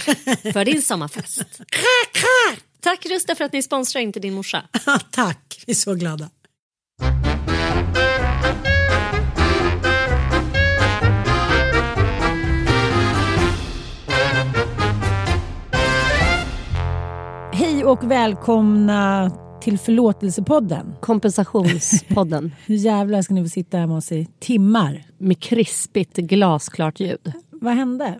för din sommarfest. Tack Rusta för att ni sponsrar Inte din morsa. Tack, vi är så glada. Hej och välkomna till Förlåtelsepodden. Kompensationspodden Hur jävlar ska ni få sitta här med oss i timmar? med krispigt glasklart ljud. Vad hände?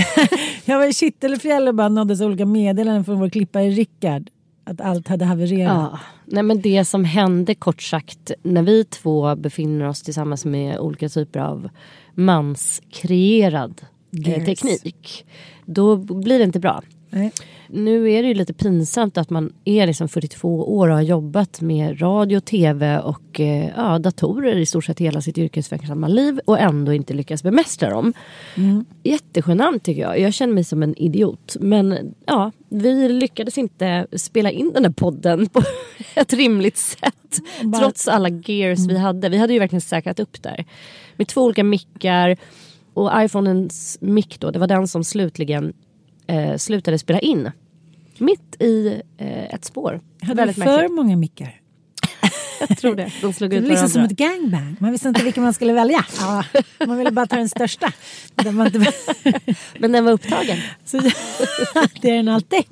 jag var i Kittelfjäll och bara nåddes olika meddelanden från vår klippare Rickard att allt hade havererat. Ja. Nej, men det som hände kort sagt när vi två befinner oss tillsammans med olika typer av manskreerad Gears. teknik. Då blir det inte bra. Nej. Nu är det ju lite pinsamt att man är liksom 42 år och har jobbat med radio, tv och eh, ja, datorer i stort sett hela sitt yrkesverksamma liv och ändå inte lyckas bemästra dem. Jättegenant tycker jag. Jag känner mig som en idiot. Men ja, vi lyckades inte spela in den här podden på ett rimligt sätt. Bara- Trots alla gears vi hade. Vi hade ju verkligen säkrat upp där. Med två olika mickar. Och iPhonens mick då, det var den som slutligen eh, slutade spela in. Mitt i eh, ett spår. Hade Väldigt vi för märkligt. många mickar? Jag tror det. De slog Det ut liksom varandra. som ett gangbang. Man visste inte vilken man skulle välja. Ja, man ville bara ta den största. Den inte... Men den var upptagen. Så, det är den alltid.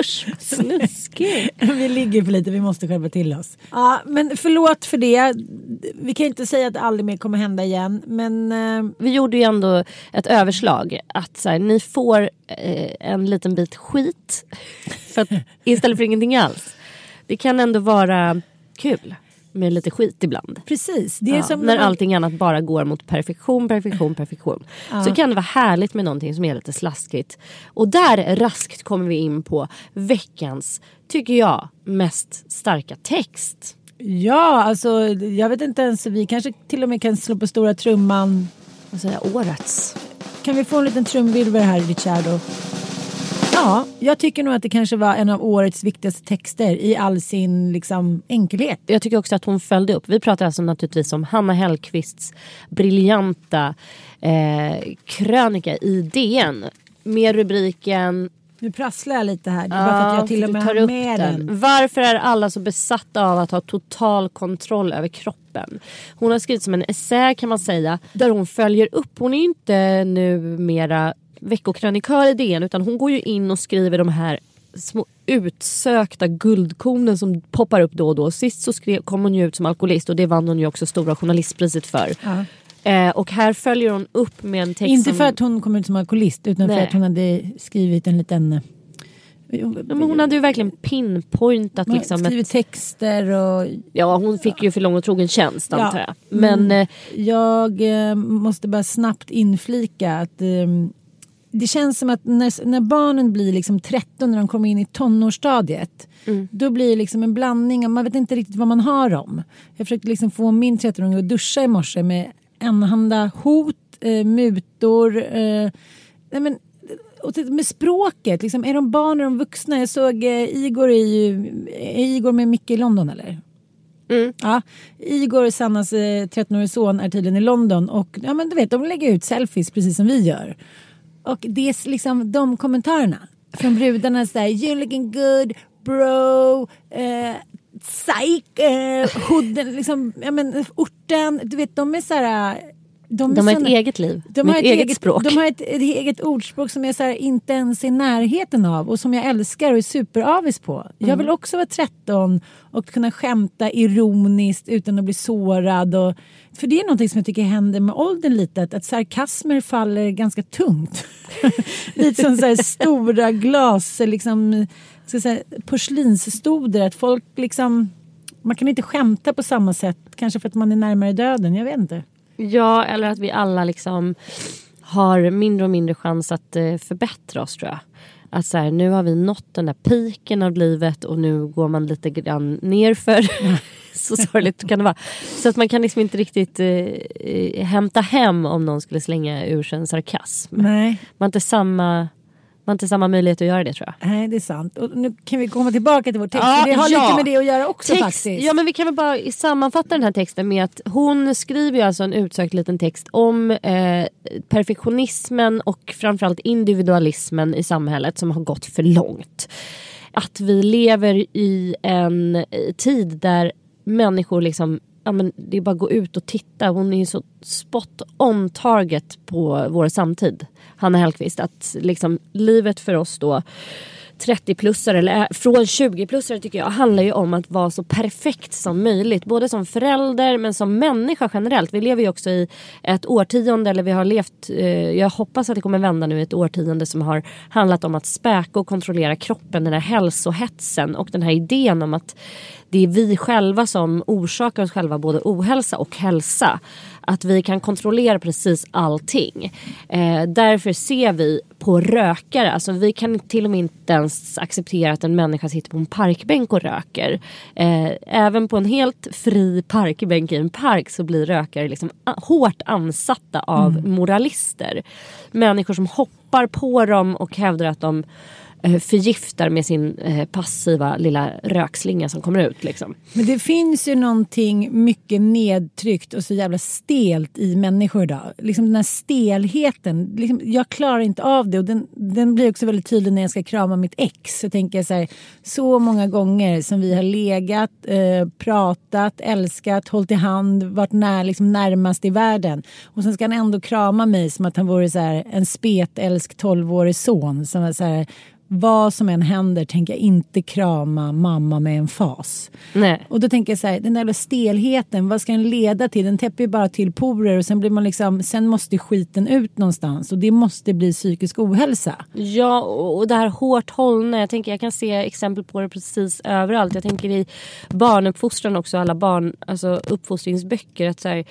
Usch, snuskig. Vi ligger för lite, vi måste skärpa till oss. Ja, men förlåt för det. Vi kan inte säga att det aldrig mer kommer hända igen. Men eh, Vi gjorde ju ändå ett överslag. Att så här, ni får eh, en liten bit skit för att, istället för ingenting alls. Det kan ändå vara kul med lite skit ibland. precis. Det är Ja, som när man- allting annat bara går mot perfektion, perfektion, perfektion. Så kan det vara härligt med någonting som är lite slaskigt. Och där raskt kommer vi in på veckans, tycker jag, mest starka text. Ja, alltså jag vet inte ens. Vi kanske till och med kan slå på stora trumman. Vad säger jag, årets. Kan vi få en liten trumvirvel här, Ricciardo? Ja, jag tycker nog att det kanske var en av årets viktigaste texter i all sin liksom, enkelhet. Jag tycker också att hon följde upp. Vi pratar alltså naturligtvis om Hanna Hellquists briljanta eh, krönika i DN. Med rubriken Nu prasslar jag lite här. Det är bara för att jag till och med har med den. Varför är alla så besatta av att ha total kontroll över kroppen? Hon har skrivit som en essä kan man säga där hon följer upp. Hon är inte numera veckokrönikör i DN utan hon går ju in och skriver de här små utsökta guldkornen som poppar upp då och då. Sist så skrev, kom hon ju ut som alkoholist och det vann hon ju också Stora journalistpriset för. Ja. Eh, och här följer hon upp med en text Inte som... för att hon kom ut som alkoholist utan för Nej. att hon hade skrivit en liten... eh, Ja, men hon hade ju verkligen pinpointat hon liksom skrivit ett, texter och Ja hon fick ju för lång och trogen tjänst Ja. antar jag. Men eh, Jag eh, måste bara snabbt inflika att eh, det känns som att när, när barnen blir liksom 13 när de kommer in i tonårsstadiet då blir det liksom en blandning man vet inte riktigt vad man har dem. Jag försökte liksom få min 13-åring att duscha i morse med enahanda hot, eh, mutor, eh, nej men, och med språket, liksom, är de barn eller de vuxna? Jag såg eh, Igor, är Igor med Micke i London eller? Ja, Igor, Sannas eh, 13-årige son, är tydligen i London och ja, men du vet, de lägger ut selfies precis som vi gör. Och det är liksom de kommentarerna från brudarna så här, you're looking good bro, eh, psych, eh, hooden, liksom, ja, men, orten, du vet de är så här de, de har ett såna- eget liv. de har ett eget, språk. De har ett, ett eget ordspråk som jag så här, inte ens är i närheten av och som jag älskar och är superavis på. Jag Mm. vill också vara 13 och kunna skämta ironiskt utan att bli sårad. Och, för det är någonting som jag tycker händer med åldern lite, att, att sarkasmer faller ganska tungt. lite som så här stora glas, liksom, ska jag säga, porslinsstoder, att folk liksom man kan inte skämta på samma sätt, kanske för att man är närmare döden, jag vet inte. Ja, eller att vi alla liksom har mindre och mindre chans att eh, förbättra oss tror jag. Att så här, nu har vi nått den där piken av livet och nu går man lite grann nerför. så sorgligt kan det vara. Så att man kan liksom inte riktigt eh, eh, hämta hem om någon skulle slänga ur sig en sarkasm. Nej. Man har inte samma, har inte samma möjlighet att göra det tror jag. Nej, det är sant. Och nu kan vi komma tillbaka till vår text. Ja, det har ja. lite med det att göra också Text, faktiskt. Ja men vi kan väl bara sammanfatta den här texten med att hon skriver ju alltså en utsökt liten text om eh, perfektionismen och framförallt individualismen i samhället som har gått för långt. Att vi lever i en tid där människor liksom Ja, men det är bara att gå ut och titta. Hon är ju så spot on target på vår samtid. Hanna Hellquist. Att liksom livet för oss då 30-plussare eller eh, från 20-plussare tycker jag handlar ju om att vara så perfekt som möjligt. Både som förälder men som människa generellt. Vi lever ju också i ett årtionde eller vi har levt, eh, jag hoppas att det kommer vända nu, ett årtionde som har handlat om att späka och kontrollera kroppen. Den här hälsohetsen och den här idén om att det är vi själva som orsakar oss själva både ohälsa och hälsa. Att vi kan kontrollera precis allting. Eh, därför ser vi på rökare, alltså vi kan till och med inte ens acceptera att en människa sitter på en parkbänk och röker. Eh, även på en helt fri parkbänk i en park så blir rökare liksom a- hårt ansatta av moralister. Människor som hoppar på dem och hävdar att de Eh, förgiftar med sin eh, passiva lilla rökslinga som kommer ut. Liksom. Men det finns ju någonting mycket nedtryckt och så jävla stelt i människor idag. Liksom den här stelheten. Liksom, jag klarar inte av det och den, den blir också väldigt tydlig när jag ska krama mitt ex. Så tänker jag så här, så många gånger som vi har legat, eh, pratat, älskat, hållit i hand, varit när, liksom närmast i världen. Och sen ska han ändå krama mig som att han vore så här, en spetälsk tolvårig son. Som är så här, vad som än händer tänker jag inte krama mamma med en fas. Nej. Och då tänker jag så här, den där stelheten, vad ska den leda till? Den täpper ju bara till porer och sen blir man liksom, sen måste skiten ut någonstans och det måste bli psykisk ohälsa. Ja, och och det här hårt hållna. Jag, tänker, jag kan se exempel på det precis överallt. Jag tänker i barnuppfostran också, alla barn, alltså uppfostringsböcker. Att så här,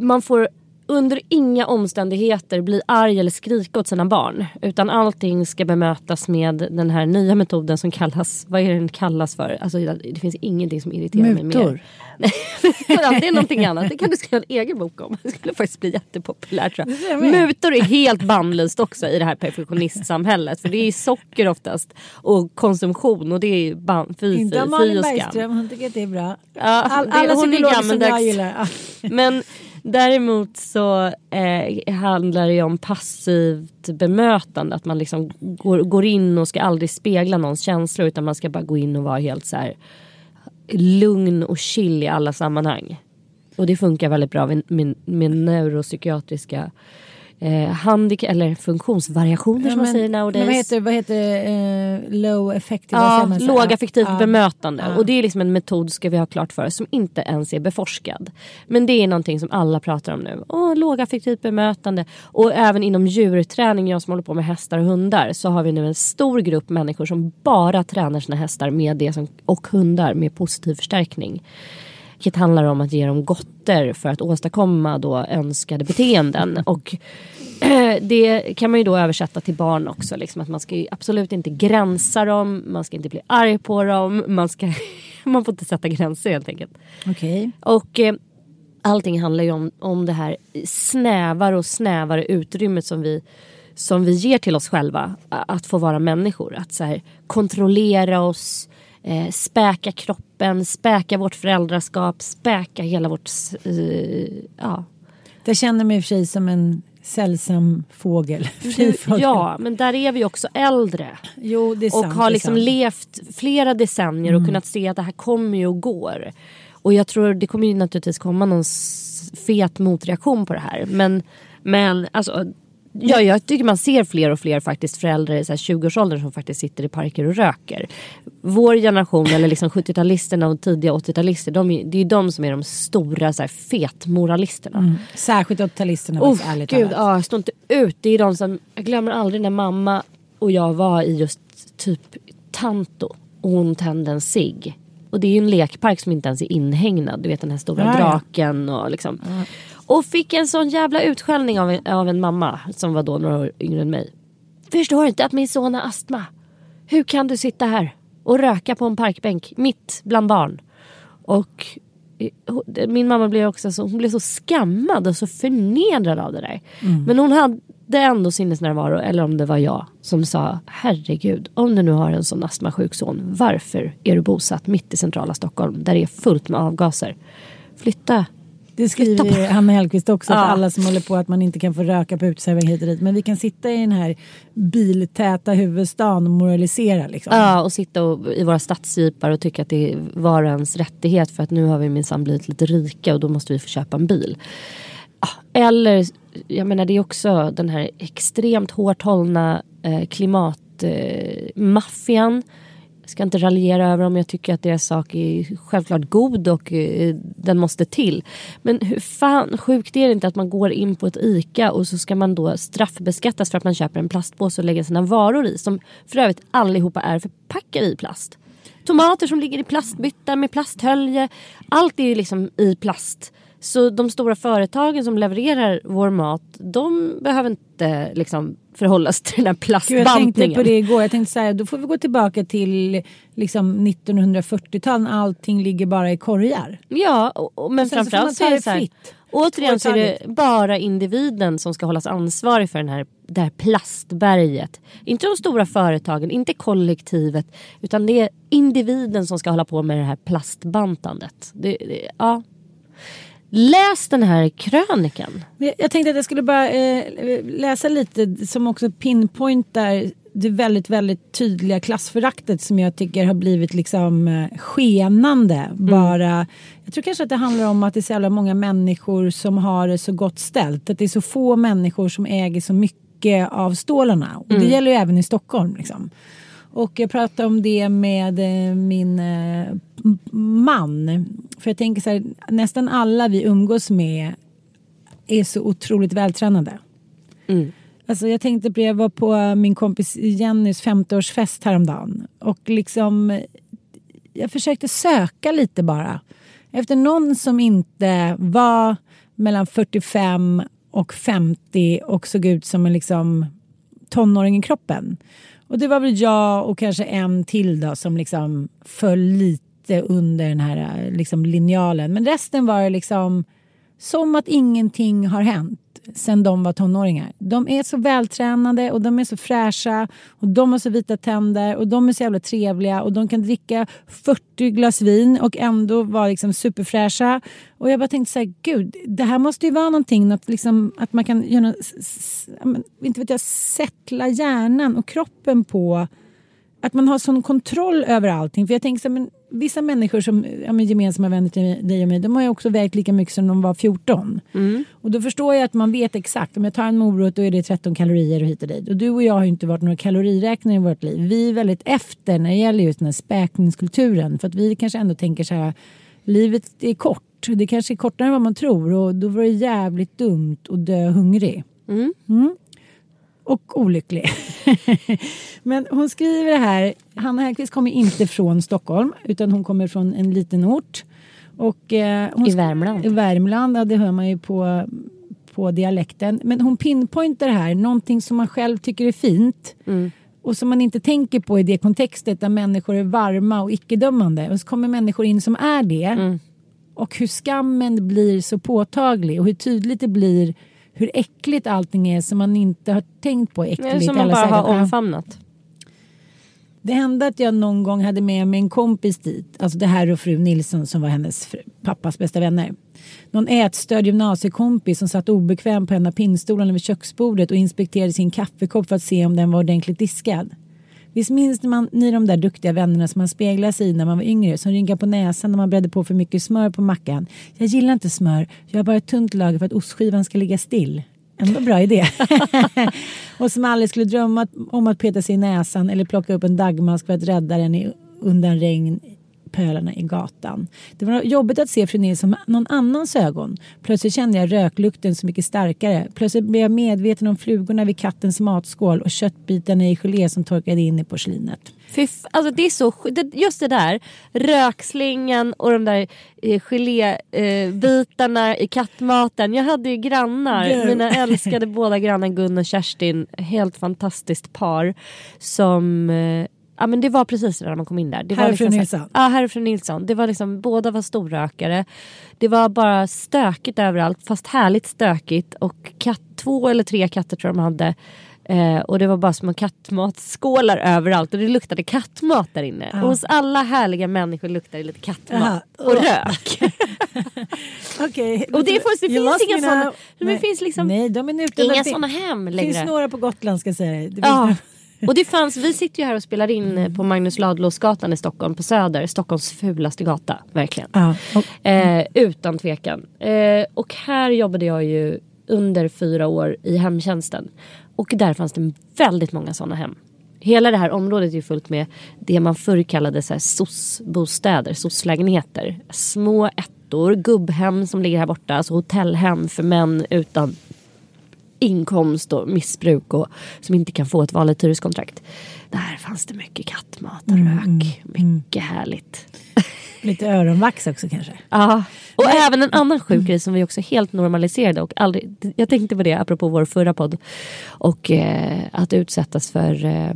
man får under inga omständigheter bli arg eller skrika åt sina barn. Utan allting ska bemötas med den här nya metoden som kallas, vad är den kallas för? Alltså, det finns ingenting som irriterar mig mer. Mutor. Det är någonting annat. Det kan du skriva en egen bok om. Det skulle faktiskt bli jättepopulärt tror Det jag. Mutor är helt bannlyst också i det här perfektionistsamhället. För det är socker oftast och konsumtion och det är ban- fy, fy, Inte fy Malin och skam. Bergström, hon tycker att det är bra. Ja, All, det- alla hon är psykologer som jag gillar. Men däremot så eh, handlar det ju om passivt bemötande. Att man liksom går, går in och ska aldrig spegla någons känslor utan man ska bara gå in och vara helt så här lugn och chill i alla sammanhang. Och det funkar väldigt bra med, med, med neuropsykiatriska eh, handikapp eller funktionsvariationer som man säger nowadays. vad heter, vad heter eh, low affective? vad Ja, lågaffektivt Ja. bemötande. Ja. Och det är liksom en metod ska vi ha klart för oss som inte ens är beforskad. Men det är någonting som alla pratar om nu. Åh, lågaffektivt bemötande. Och även inom djurträning, jag som håller på med hästar och hundar, så har vi nu en stor grupp människor som bara tränar sina hästar med det som, och hundar med positiv förstärkning. Vilket handlar om att ge dem gotter för att åstadkomma då önskade beteenden. Och det kan man ju då översätta till barn också. Liksom, att man ska absolut inte gränsa dem, man ska inte bli arg på dem, man, ska, man får inte sätta gränser helt enkelt. Okej. Och eh, allting handlar ju om, om det här snävare och snävare utrymmet som vi, som vi ger till oss själva. Att få vara människor. Att så här, kontrollera oss, eh, späka kroppen, späka vårt föräldraskap, späka hela vårt... Eh, ja. Jag känner mig i och för sig som en sällsam fågel. Ja, men där är vi också äldre. Jo, det är och sant. har det är liksom sant. levt flera decennier och kunnat se att det här kommer ju och går. Och jag tror det kommer ju naturligtvis komma någon fet motreaktion på det här. Men, men alltså, ja, jag tycker man ser fler och fler faktiskt föräldrar i så här 20-årsåldern som faktiskt sitter i parker och röker. Vår generation, eller liksom 70-talisterna och tidiga 80-talister, de det är ju de som är de stora så här, fetmoralisterna. Särskilt 80-talisterna Oh, ärligt gud, ja, jag står inte ut. Det är de som, jag glömmer aldrig när mamma och jag var i just typ Tanto och hon tände en cigg. Och det är ju en lekpark som inte ens är inhägnad. Du vet den här stora Ja, ja. draken och liksom. Och fick en sån jävla utskällning av en, av en mamma som var då några år yngre än mig. Förstår inte att min son har astma. Hur kan du sitta här och röka på en parkbänk mitt bland barn? Och eh, min mamma blev också så, hon blev så skammad och så förnedrad av det där. Men hon hade ändå sinnesnärvaro, eller om det var jag, som sa herregud, om du nu har en sån astmasjuk son, varför är du bosatt mitt i centrala Stockholm där det är fullt med avgaser? Flytta. Det skriver ju Hanna Hellquist också, Ja. alla som håller på att man inte kan få röka på uteservering hit och dit. Men vi kan sitta i den här biltäta huvudstaden och moralisera. Liksom. Ja, och sitta och, i våra stadsjeepar och tycka att det är var ens rättighet för att nu har vi minsann blivit lite rika och då måste vi få köpa en bil. Ja, Eller, jag menar det är också den här extremt hårt hållna eh, klimatmaffian. Eh, ska inte raljera över om jag tycker att deras sak är självklart god och eh, den måste till. Men hur fan sjukt är det inte att man går in på ett ICA och så ska man då straffbeskattas för att man köper en plastpåse och lägger sina varor i som för övrigt allihopa är förpackade i plast. Tomater som ligger i plastbyttar med plasthölje. Allt är ju liksom i plast. Så de stora företagen som levererar vår mat de behöver inte liksom förhålla sig till den här Gud, jag tänkte plastbantningen. på det igår. Jag tänkte så här, då får vi gå tillbaka till liksom 1940-talet när allting ligger bara i korgar. Ja, och, och, men Och så framförallt så är det så här, fritt. Återigen så är det bara individen som ska hållas ansvarig för den här, det här plastberget. Inte de stora företagen, inte kollektivet. Utan det är individen som ska hålla på med det här plastbantandet. Det, det, ja. Läs den här krönikan. Jag tänkte att jag skulle bara eh, läsa lite som också pinpointar det väldigt, väldigt tydliga klassföraktet som jag tycker har blivit liksom eh, skenande. Bara, jag tror kanske att det handlar om att det är så jävla många människor som har det så gott ställt. Att det är så få människor som äger så mycket av stålarna. Och det gäller ju även i Stockholm. Liksom. Och jag pratade om det med eh, min eh, man. För jag tänker så här, nästan alla vi umgås med är så otroligt vältränade. Alltså jag tänkte på, jag var på min kompis Jennys 50-årsfest häromdagen. Och liksom, jag försökte söka lite bara. Efter någon som inte var mellan 45 och 50 och såg ut som en liksom tonåring i kroppen. Och det var väl jag och kanske en till då som liksom föll lite under den här eh, liksom linjalen. Men resten var det liksom som att ingenting har hänt sen de var tonåringar. De är så vältränade och de är så fräscha och de har så vita tänder och de är så jävla trevliga och de kan dricka 40 glas vin och ändå vara liksom superfräscha. Och jag bara tänkte så här, gud, det här måste ju vara någonting att, liksom, att man kan göra, inte vet jag, sättla hjärnan och kroppen på att man har sån kontroll över allting. För jag tänker så här, men vissa människor som ja, men gemensamma vänner till dig och mig, de har ju också vägt lika mycket som de var 14. Mm. Och då förstår jag att man vet exakt, om jag tar en morot då är det 13 kalorier och hit och dit. Och du och jag har ju inte varit några kaloriräknare i vårt liv. Vi är väldigt efter när det gäller just den här späkningskulturen. För att vi kanske ändå tänker så här, livet är kort. Det kanske är kortare än vad man tror och då var det jävligt dumt att dö hungrig. Mm. Mm. Och olycklig. Men hon skriver det här. Hanna Hellquist kommer inte från Stockholm utan hon kommer från en liten ort. Och, eh, hon I Värmland. I Värmland, ja, det hör man ju på, på dialekten. Men hon pinpointar det här, någonting som man själv tycker är fint. Mm. Och som man inte tänker på i det kontextet där människor är varma och icke-dömande. Och så kommer människor in som är det. Mm. Och hur skammen blir så påtaglig och hur tydligt det blir hur äckligt allting är som man inte har tänkt på äckligt. Är som man bara har omfamnat. Det hände att jag någon gång hade med mig en kompis dit. Alltså det här och fru Nilsson som var hennes fr- pappas bästa vänner. Någon ätstörd gymnasiekompis som satt obekväm på en av pinnstolarna vid köksbordet och inspekterade sin kaffekopp för att se om den var ordentligt diskad. Visst minns man ni de där duktiga vännerna som man speglade sig i när man var yngre som rynkade på näsan när man bredde på för mycket smör på mackan. Jag gillar inte smör, jag har bara ett tunt lager för att ostskivan ska ligga still. Ändå bra idé. och som aldrig skulle drömma om att peta sig i näsan eller plocka upp en dagmask för att rädda den i, undan regn pölarna i gatan. Det var jobbigt att se fru Nilsson med någon annans ögon. Plötsligt kände jag röklukten så mycket starkare. Plötsligt blev jag medveten om flugorna vid kattens matskål och köttbitarna i gelé som torkade in i porslinet. Fy f- alltså det är så Just det där, rökslingan och de där eh, gelébitarna eh, i kattmaten. Jag hade ju grannar, Gud. mina älskade båda grannar Gun och Kerstin. Helt fantastiskt par. Som, eh, ja men det var precis det när man kom in där. Det Herr var och fru liksom så- Nilsson. Ja, herr och fru Nilsson. Det var liksom, båda var storrökare. Det var bara stökigt överallt, fast härligt stökigt. Och katt, två eller tre katter tror jag de hade. Eh, och det var bara små kattmatskålar överallt och det luktade kattmat där inne. Och hos alla härliga människor luktar det lite kattmat Jaha. och rök. Okej. Och det får- det finns inga now. det Nej. finns liksom- Nej, de är. Inga Det såna hem Det längre. finns några på Gotland ska jag säga dig. Det Ja. Och det fanns, vi sitter ju här och spelar in eh, på Magnus Ladulåsgatan i Stockholm på Söder. Stockholms fulaste gata, verkligen. Ja. Och, Eh, utan tvekan. Eh, och här jobbade jag ju under fyra år i hemtjänsten. Och där fanns det väldigt många sådana hem. Hela det här området är fullt med det man förr kallade så här SOS-bostäder, SOS-lägenheter. Små ettor, gubbhem som ligger här borta, alltså hotellhem för män utan inkomst och missbruk och som inte kan få ett vanligt hyreskontrakt. Där fanns det mycket kattmat och rök. Mycket härligt. lite öronvax också kanske. Ja, och även en annan sjuk grej som vi också helt normaliserade och aldrig, jag tänkte på det apropå vår förra podd och eh, att utsättas för eh,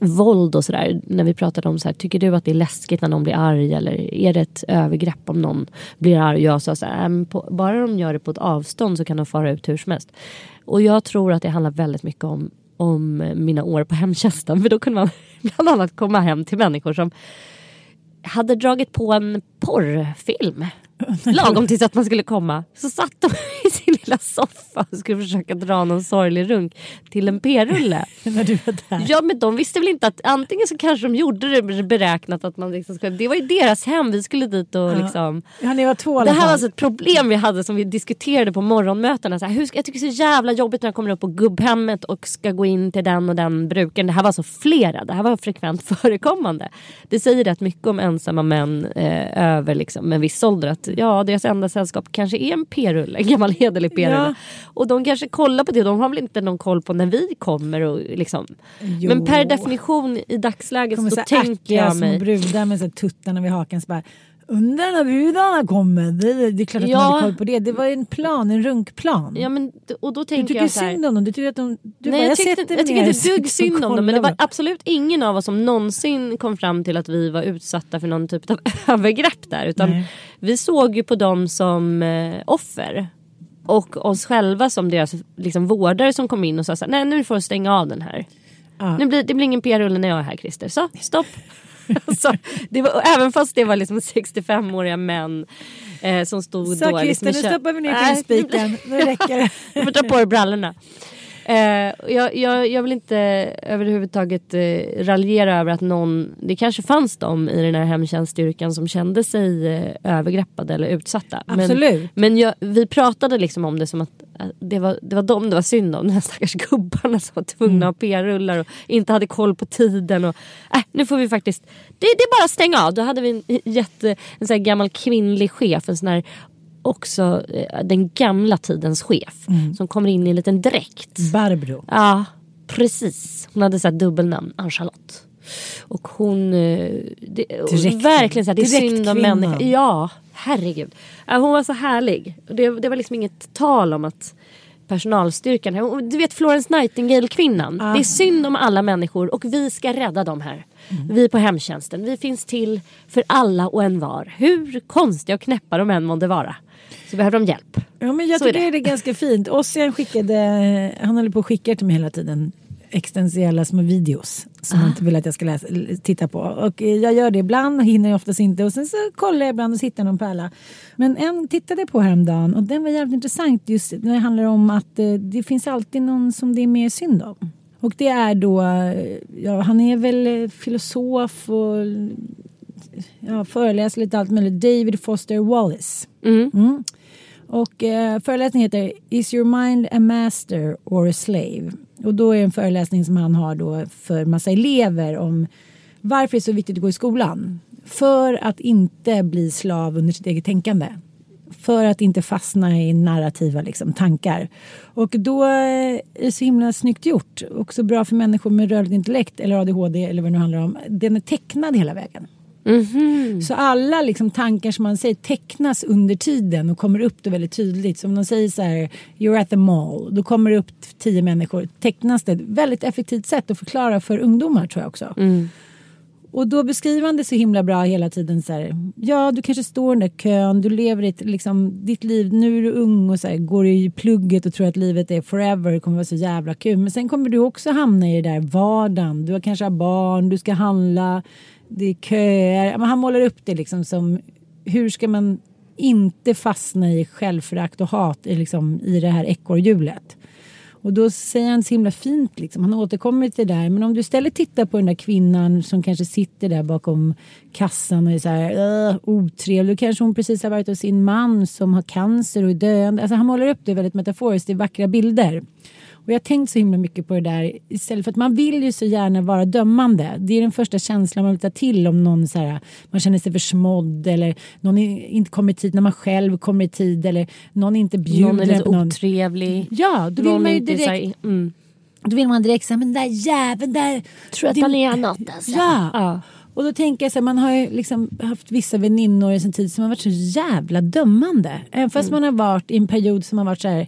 våld och sådär. När vi pratade om så här, tycker du att det är läskigt när någon blir arg eller är det ett övergrepp om någon blir arg? Jag sa så här, "Nej, men på, bara de gör det på ett avstånd så kan de fara ut hur som helst. Och jag tror att det handlar väldigt mycket om om mina år på hemtjänsten. För då kunde man bland annat komma hem till människor som hade dragit på en porrfilm. Lagom tills att man skulle komma. Så satt de lilla soffa och skulle försöka dra någon sorglig runk till en p-rulle. När du var där. Ja men de visste väl inte att antingen så kanske de gjorde det beräknat att man liksom skulle, det var ju deras hem, vi skulle dit och liksom Ja, ni var två det här var alltså ett problem vi hade som vi diskuterade på morgonmötena. Så här, hur jag tycker det är så jävla jobbigt när jag kommer upp på gubbhemmet och ska gå in till den och den brukaren. Det här var alltså flera, det här var frekvent förekommande. Det säger rätt mycket om ensamma män eh, över liksom, en viss ålder. Att ja, deras enda sällskap kanske är en p-rulle, en gammal hederlig p-rulle. Ja. Och de kanske kollar på det, de har väl inte någon koll på när vi kommer. Och, liksom. Jo. Men per definition i dagsläget kommer så så tänker jag små mig... brudar med så tuttarna vid hakan. Så bara, undrar när brudarna kommer. Det, det är klart att Ja. man hade koll på det. Det var en plan, en runkplan. Ja, men, och då du tänker tycker jag så här, synd om dem. Du tycker att de... Du Nej, bara, jag, tyckte, sätter jag tycker inte dugg synd om dem men det var absolut ingen av oss som någonsin kom fram till att vi var utsatta för någon typ av övergrepp där. Utan Nej. vi såg ju på dem som eh, offer. Och oss själva som deras liksom, vårdare som kom in och sa så här, nej nu får du stänga av den här. Ja. Nu blir, det blir ingen PR-rulle när jag är här Christer. Så stopp. så, det var, även fast det var liksom 65-åriga män eh, som stod Så då. Christer, liksom, nu i kö- stoppar vi ner kulspiten. Nu räcker det. du får ta på dig brallorna. Eh, jag, jag, jag vill inte överhuvudtaget eh, raljera över att någon, det kanske fanns de i den här hemtjänststyrkan som kände sig eh, övergreppade eller utsatta. Absolut. Men, men jag, vi pratade liksom om det som att eh, det var, det var dem det var synd om. De här stackars gubbarna som var tvungna Mm. att ha PR-rullar och inte hade koll på tiden. Och, äh, nu får vi faktiskt, det, det är bara att stänga av. Då hade vi en, jätte, en sån gammal kvinnlig chef, en sån här också eh, den gamla tidens chef Mm. som kommer in i en liten dräkt. Barbro. Ja, precis. Hon hade så dubbelnamn, Ann-Charlotte. Och hon... eh, Det, Direkt- verkligen så här, det är synd om människor. Ja, herregud. Hon var så härlig. Det, det var liksom inget tal om att personalstyrkan... Du vet Florence Nightingale-kvinnan. Det är synd om alla människor och vi ska rädda dem här. Mm. Vi på hemtjänsten. Vi finns till för alla och en var. Hur konstiga och knäppa de än månde vara. Så behöver de hjälp. Ja, men jag Så är tycker det. det. är ganska fint. Ossian skickade, han håller på och skickar till mig hela tiden existentiella små videos som Ah. han inte vill att jag ska läsa, titta på. Och eh, jag gör det ibland, hinner jag oftast inte. Och sen så kollar jag ibland och hittar någon pärla. Men en tittade på häromdagen och den var jävligt intressant just när det handlar om att eh, det finns alltid någon som det är mer synd om. Och det är då, eh, ja han är väl filosof och ja, föreläser lite allt möjligt. David Foster Wallace. Mm. Och eh, föreläsningen heter Is your mind a master or a slave? Och då är det en föreläsning som han har då för massa elever om varför det är så viktigt att gå i skolan. För att inte bli slav under sitt eget tänkande. För att inte fastna i narrativa liksom, tankar. Och då eh, är det så himla snyggt gjort. Och så bra för människor med rörligt intellekt eller ADHD eller vad det nu handlar om. Den är tecknad hela vägen. Så alla liksom tankar som man säger tecknas under tiden och kommer upp då väldigt tydligt. Så om de säger så här, you're at the mall, då kommer det upp tio människor. Tecknas det. Väldigt effektivt sätt att förklara för ungdomar tror jag också. Och då beskriver han det så himla bra hela tiden så här. Ja, du kanske står i den där kön, du lever ditt, liksom, ditt liv, nu är du ung och så här, går i plugget och tror att livet är forever, det kommer vara så jävla kul. Men sen kommer du också hamna i det där vardagen, du har kanske har barn, du ska handla, det är köer. Men han målar upp det liksom som, hur ska man inte fastna i självförakt och hat i, liksom, i det här ekorrhjulet. Och då säger han så himla fint, liksom. han återkommer till det där. Men om du istället tittar på den där kvinnan som kanske sitter där bakom kassan och är så här otrevlig. Då kanske hon precis har varit hos sin man som har cancer och är döende. Alltså han målar upp det väldigt metaforiskt i vackra bilder. Och jag har tänkt så himla mycket på det där istället för att man vill ju så gärna vara dömande. Det är den första känslan man vill ta till om någon så här, man känner sig försmådd eller någon inte kommer i tid när man själv kommer i tid eller någon inte bjuder Någon är lite någon. otrevlig. Ja, då vill Någon man ju så här- direkt mm. då vill man direkt säga, men den där jäveln där. Tror att han är något alltså. Ja. Ja. Och då tänker jag så här, man har ju liksom haft vissa väninnor i sin tid som har varit så jävla dömande. Även fast man har varit i en period som har varit så här.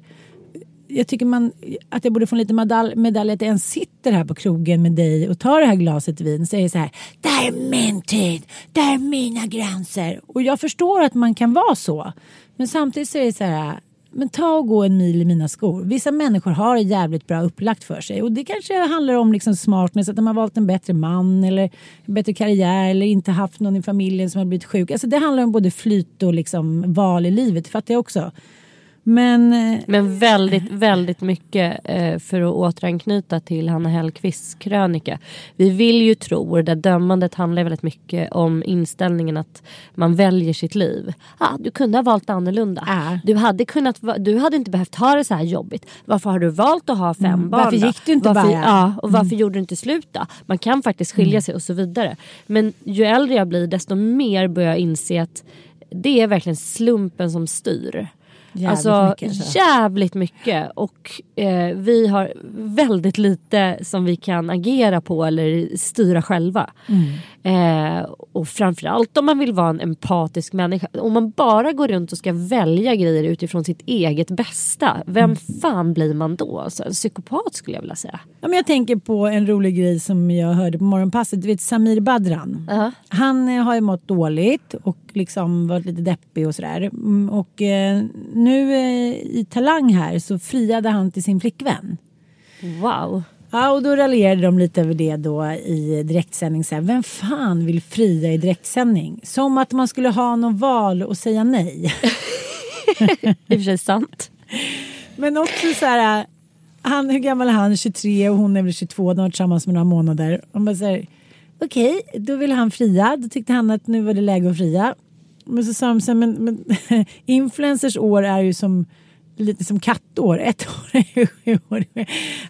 Jag tycker man, att jag borde få en liten medalj, medalj att jag ens sitter här på krogen med dig och tar det här glaset vin. Säger så här, det här är min tid, det här är mina gränser. Och jag förstår att man kan vara så. Men samtidigt så är det så här, men ta och gå en mil i mina skor. Vissa människor har det jävligt bra upplagt för sig. Och det kanske handlar om liksom smartness, att de har valt en bättre man eller en bättre karriär eller inte haft någon i familjen som har blivit sjuk. Alltså det handlar om både flyt och liksom val i livet, det fattar jag också. Men eh, Men väldigt, väldigt mycket eh, för att återanknyta till Hanna Hellquists krönika. Vi vill ju tro, och det där dömandet handlar väldigt mycket om inställningen att man väljer sitt liv. Ah, du kunde ha valt annorlunda. Ja. Du, hade kunnat, du hade inte behövt ha det så här jobbigt. Varför har du valt att ha fem Mm, barn varför då? gick du inte varför, bara? Mm. Ja, och varför gjorde du inte slut då? Man kan faktiskt skilja sig och så vidare. Men ju äldre jag blir desto mer börjar jag inse att det är verkligen slumpen som styr. Jävligt alltså, mycket, alltså. jävligt mycket. Och eh, vi har väldigt lite som vi kan agera på eller styra själva. Eh, och framförallt om man vill vara en empatisk människa. Om man bara går runt och ska välja grejer utifrån sitt eget bästa. Vem fan blir man då? Alltså, en psykopat skulle jag vilja säga. Ja, men jag tänker på en rolig grej som jag hörde på morgonpasset. Du vet Samir Badran. Ja. Han eh, har ju mått dåligt och liksom varit lite deppig och sådär. Mm, Och eh, nu eh, i Talang här så friade han till sin flickvän. Wow. Ja, och då raljerade de lite över det då i direktsändning. Så här, Vem fan vill fria i direktsändning? Som att man skulle ha någon val och säga nej. I och för sig sant. Men också så här, han, hur gammal är han? 23 och hon är väl 22, de har varit tillsammans med några månader. Och man säger, okej, då vill han fria. Då tyckte han att nu var det läge att fria. Men så sa de så här, men, men influencers år är ju som lite som kattår. Ett år är ju sju år.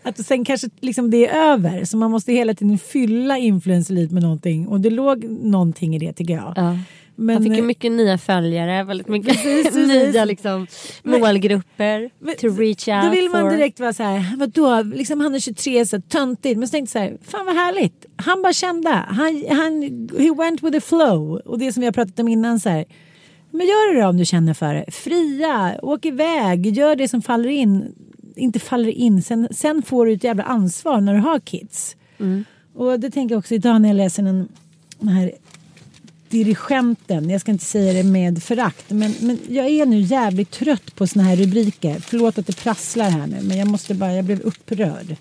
Att sen kanske liksom det är över. Så man måste hela tiden fylla influencerlivet med någonting. Och det låg någonting i det tycker jag. Ja. Men, Han fick ju mycket nya följare, väldigt mycket nya liksom, målgrupper Men- to reach out Då vill man direkt vara så här, vadå, liksom han är 23, så töntigt. Men så tänkte jag så här, fan vad härligt. Han bara kände, han, han, he went with the flow. Och det som vi har pratat om innan så här, men gör det då om du känner för det. Fria, åk iväg, gör det som faller in. Inte faller in, sen, sen får du ett jävla ansvar när du har kids. Och det tänker jag också idag när jag läser den, den här dirigenten, jag ska inte säga det med förakt, men, men jag är nu jävligt trött på såna här rubriker. Förlåt att det prasslar här nu, men jag måste bara, jag blev upprörd.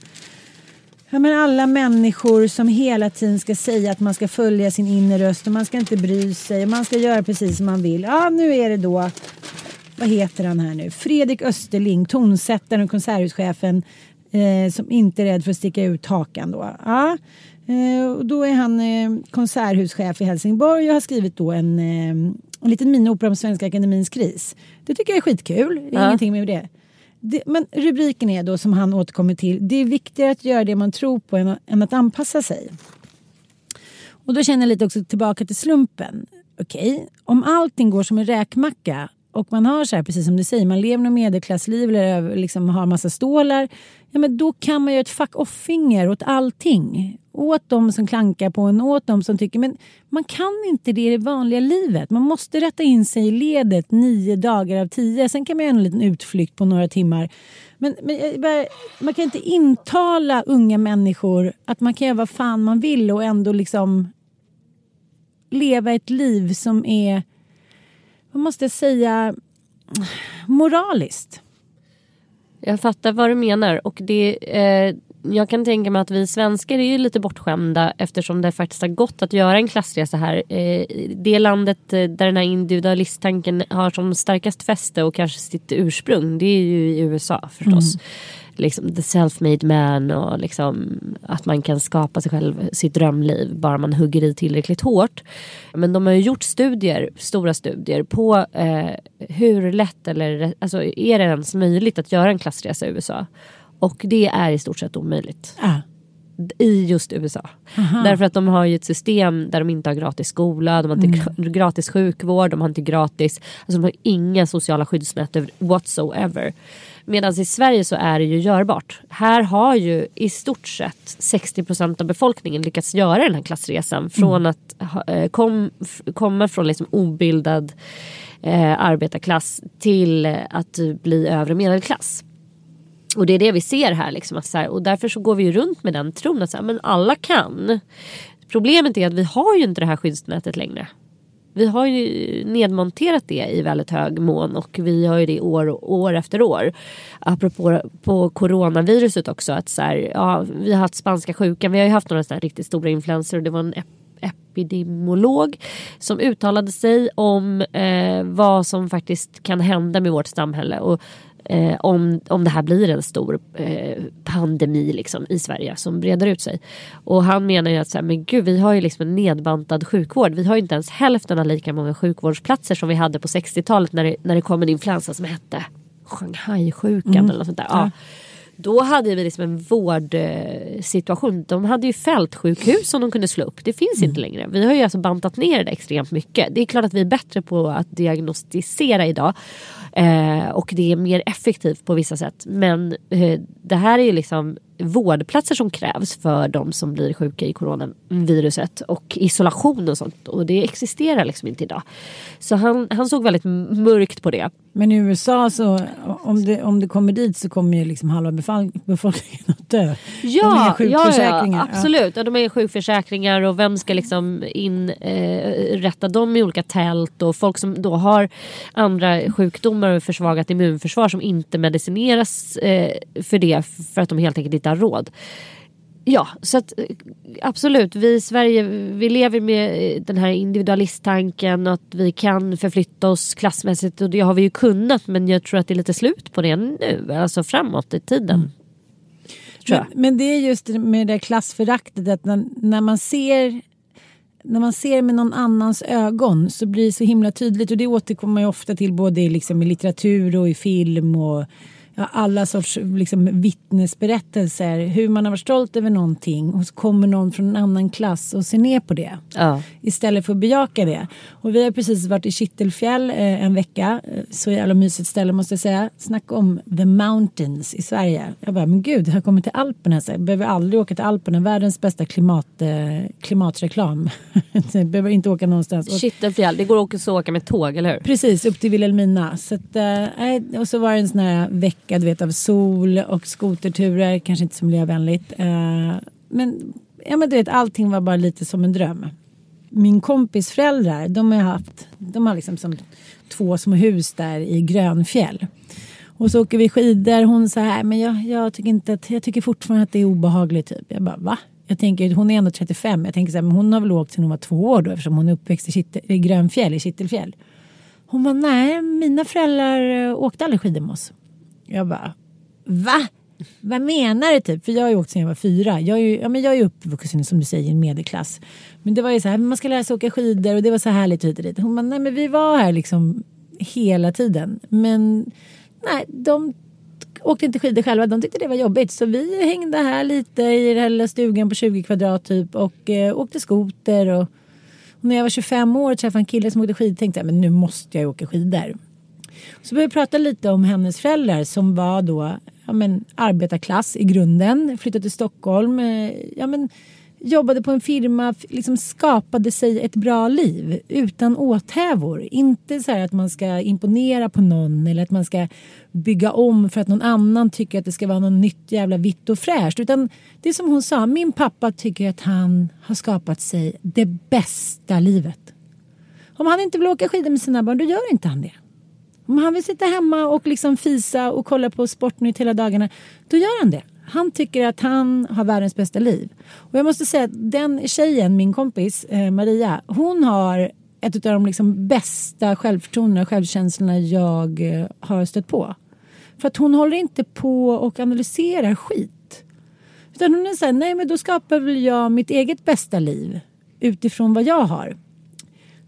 Ja, men alla människor som hela tiden ska säga att man ska följa sin inre röst och man ska inte bry sig och man ska göra precis som man vill. Ja, nu är det då, vad heter han här nu? Fredrik Österling, tonsättaren och konserthuschefen eh, som inte är rädd för att sticka ut hakan då. Ja, eh, och då är han eh, konserthuschef i Helsingborg och har skrivit då en, eh, en liten miniopera om Svenska Akademins kris. Det tycker jag är skitkul, det är Ja. ingenting med det. Det, men rubriken är då som han återkommer till. Det är viktigare att göra det man tror på än, än att anpassa sig. Och då känner jag lite också tillbaka till slumpen. Okej, om allting går som en räkmacka och man har så här, precis som du säger, man lever något medelklassliv eller liksom har massa stålar. Ja, men då kan man göra ett fuck off-finger åt allting. Åt de som klankar på en, åt de som tycker... Men man kan inte det i det vanliga livet. Man måste rätta in sig i ledet nio dagar av tio. Sen kan man göra en liten utflykt på några timmar. Men, men eh, bara- man kan inte intala unga människor att man kan göra vad fan man vill och ändå liksom leva ett liv som är, vad måste jag säga, moraliskt. Jag fattar vad du menar och det, eh, jag kan tänka mig att vi svenskar är ju lite bortskämda eftersom det faktiskt har gått att göra en klassresa här. Eh, det landet eh, där den här individualisttanken har som starkast fäste och kanske sitt ursprung det är ju i USA förstås. Liksom the self-made man och liksom att man kan skapa sig själv sitt drömliv bara man hugger i tillräckligt hårt. Men de har ju gjort studier, stora studier på eh, hur lätt eller alltså, är det ens möjligt att göra en klassresa i USA. Och det är i stort sett omöjligt Ah. i just USA. Därför att de har ju ett system där de inte har gratis skola, de har inte gra- gratis sjukvård, de har inte gratis, alltså de har inga sociala skyddsnät whatsoever. Medan i Sverige så är det ju görbart. Här har ju i stort sett 60% av befolkningen lyckats göra den här klassresan från att ha, eh, kom, komma från liksom obildad eh, arbetarklass till eh, att bli övre medelklass. Och det är det vi ser här. Liksom, att så här och därför så går vi ju runt med den tron att så här, men alla kan. Problemet är att vi har ju inte det här skyddsnätet längre. Vi har ju nedmonterat det i väldigt hög mån och vi har ju det år, år efter år. Apropå på coronaviruset också. Att så här, ja, vi har haft spanska sjukan. Vi har ju haft några här riktigt stora influenser. och Det var en ep- epidemiolog som uttalade sig om eh, vad som faktiskt kan hända med vårt samhälle. Och eh, om, om det här blir en stor eh, pandemi liksom, i Sverige som breder ut sig. Och han menar ju att så här, men gud, vi har ju liksom en nedbantad sjukvård. Vi har ju inte ens hälften av lika många sjukvårdsplatser som vi hade på 60-talet när det, när det kom en influensa som hette Shanghai-sjukan eller något sånt där. Ja. Då hade vi liksom en vårdsituation. De hade ju fältsjukhus som de kunde slå upp. Det finns inte längre. Vi har ju alltså bantat ner det extremt mycket. Det är klart att vi är bättre på att diagnostisera idag. Eh, och det är mer effektivt på vissa sätt. Men eh, det här är ju liksom vårdplatser som krävs för de som blir sjuka i coronaviruset och isolation och sånt. Och det existerar liksom inte idag. Så han, han såg väldigt mörkt på det. Men i USA så om det, om det kommer dit så kommer ju liksom halva befolkningen att dö. Ja, ja, ja absolut. Ja. de är sjukförsäkringar och vem ska liksom inrätta eh, dem i olika tält och folk som då har andra sjukdomar och försvagat immunförsvar som inte medicineras eh, för det för att de helt enkelt inte har råd. Ja, så att eh, absolut. Vi i Sverige vi lever med eh, den här individualisttanken att vi kan förflytta oss klassmässigt och det har vi ju kunnat men jag tror att det är lite slut på det nu, alltså framåt i tiden. Mm. Men, men, det är just med det klassföraktet att när, när, man ser när man ser med någon annans ögon så blir det så himla tydligt och det återkommer man ju ofta till både liksom i litteratur och i film och alla sorts liksom, vittnesberättelser. Hur man har varit stolt över någonting och så kommer någon från en annan klass och ser ner på det. Ja. Istället för att bejaka det. Och vi har precis varit i Kittelfjäll eh, en vecka. Eh, så jävla mysigt ställe måste jag säga. Snacka om the mountains i Sverige. Jag bara, men gud, jag har kommit till Alperna. Så jag behöver aldrig åka till Alperna. Världens bästa klimat, eh, klimatreklam. jag behöver inte åka någonstans. Kittelfjäll, det går också att åka med tåg, eller hur? Precis, upp till Vilhelmina. Så att, eh, och så var det en sån här vecka vecka du vet, av sol och skoterturer. Kanske inte så miljövänligt. Eh, men, ja, men du vet, allting var bara lite som en dröm. Min kompis föräldrar, de har haft, de har liksom som två små hus där i Grönfjäll. Och så åker vi skidor. Hon så här, men jag, jag tycker inte att, jag tycker fortfarande att det är obehagligt typ. Jag bara, va? Jag tänker, hon är ändå 35. Jag tänker så här, men hon har väl åkt sedan hon var två år då eftersom hon är uppväxt i, Kittel, i Grönfjäll, i Kittelfjäll. Hon bara, nej, mina föräldrar eh, åkte aldrig skidor med oss. Jag bara, va? Vad menar du typ? För jag har ju åkt sedan jag var fyra. Jag är ju, ja, men jag är uppvuxen som du säger i en medelklass. Men det var ju så här, man ska lära sig åka skidor och det var så härligt hit och dit. Hon bara, nej men vi var här liksom hela tiden. Men nej, de åkte inte skidor själva. De tyckte det var jobbigt. Så vi hängde här lite i den här lilla stugan på 20 kvadrat typ och eh, åkte skoter. Och, och, när jag var 25 år träffade en kille som åkte skidor tänkte jag men nu måste jag åka skidor. Så började vi prata lite om hennes föräldrar som var då ja, men, arbetarklass i grunden. Flyttade till Stockholm. Eh, ja, men, jobbade på en firma, liksom skapade sig ett bra liv utan åthävor. Inte så att man ska imponera på någon eller att man ska bygga om för att någon annan tycker att det ska vara något nytt jävla vitt och fräscht. Utan det är som hon sa, min pappa tycker att han har skapat sig det bästa livet. Om han inte vill åka skidor med sina barn, då gör inte han det. Om han vill sitta hemma och liksom fisa och kolla på Sportnytt hela dagarna, då gör han det. Han tycker att han har världens bästa liv. Och jag måste säga att den tjejen, min kompis eh, Maria, hon har ett av de liksom bästa självförtroendena och självkänslorna jag eh, har stött på. För att hon håller inte på och analyserar skit. Utan hon är såhär, nej men då skapar väl jag mitt eget bästa liv utifrån vad jag har.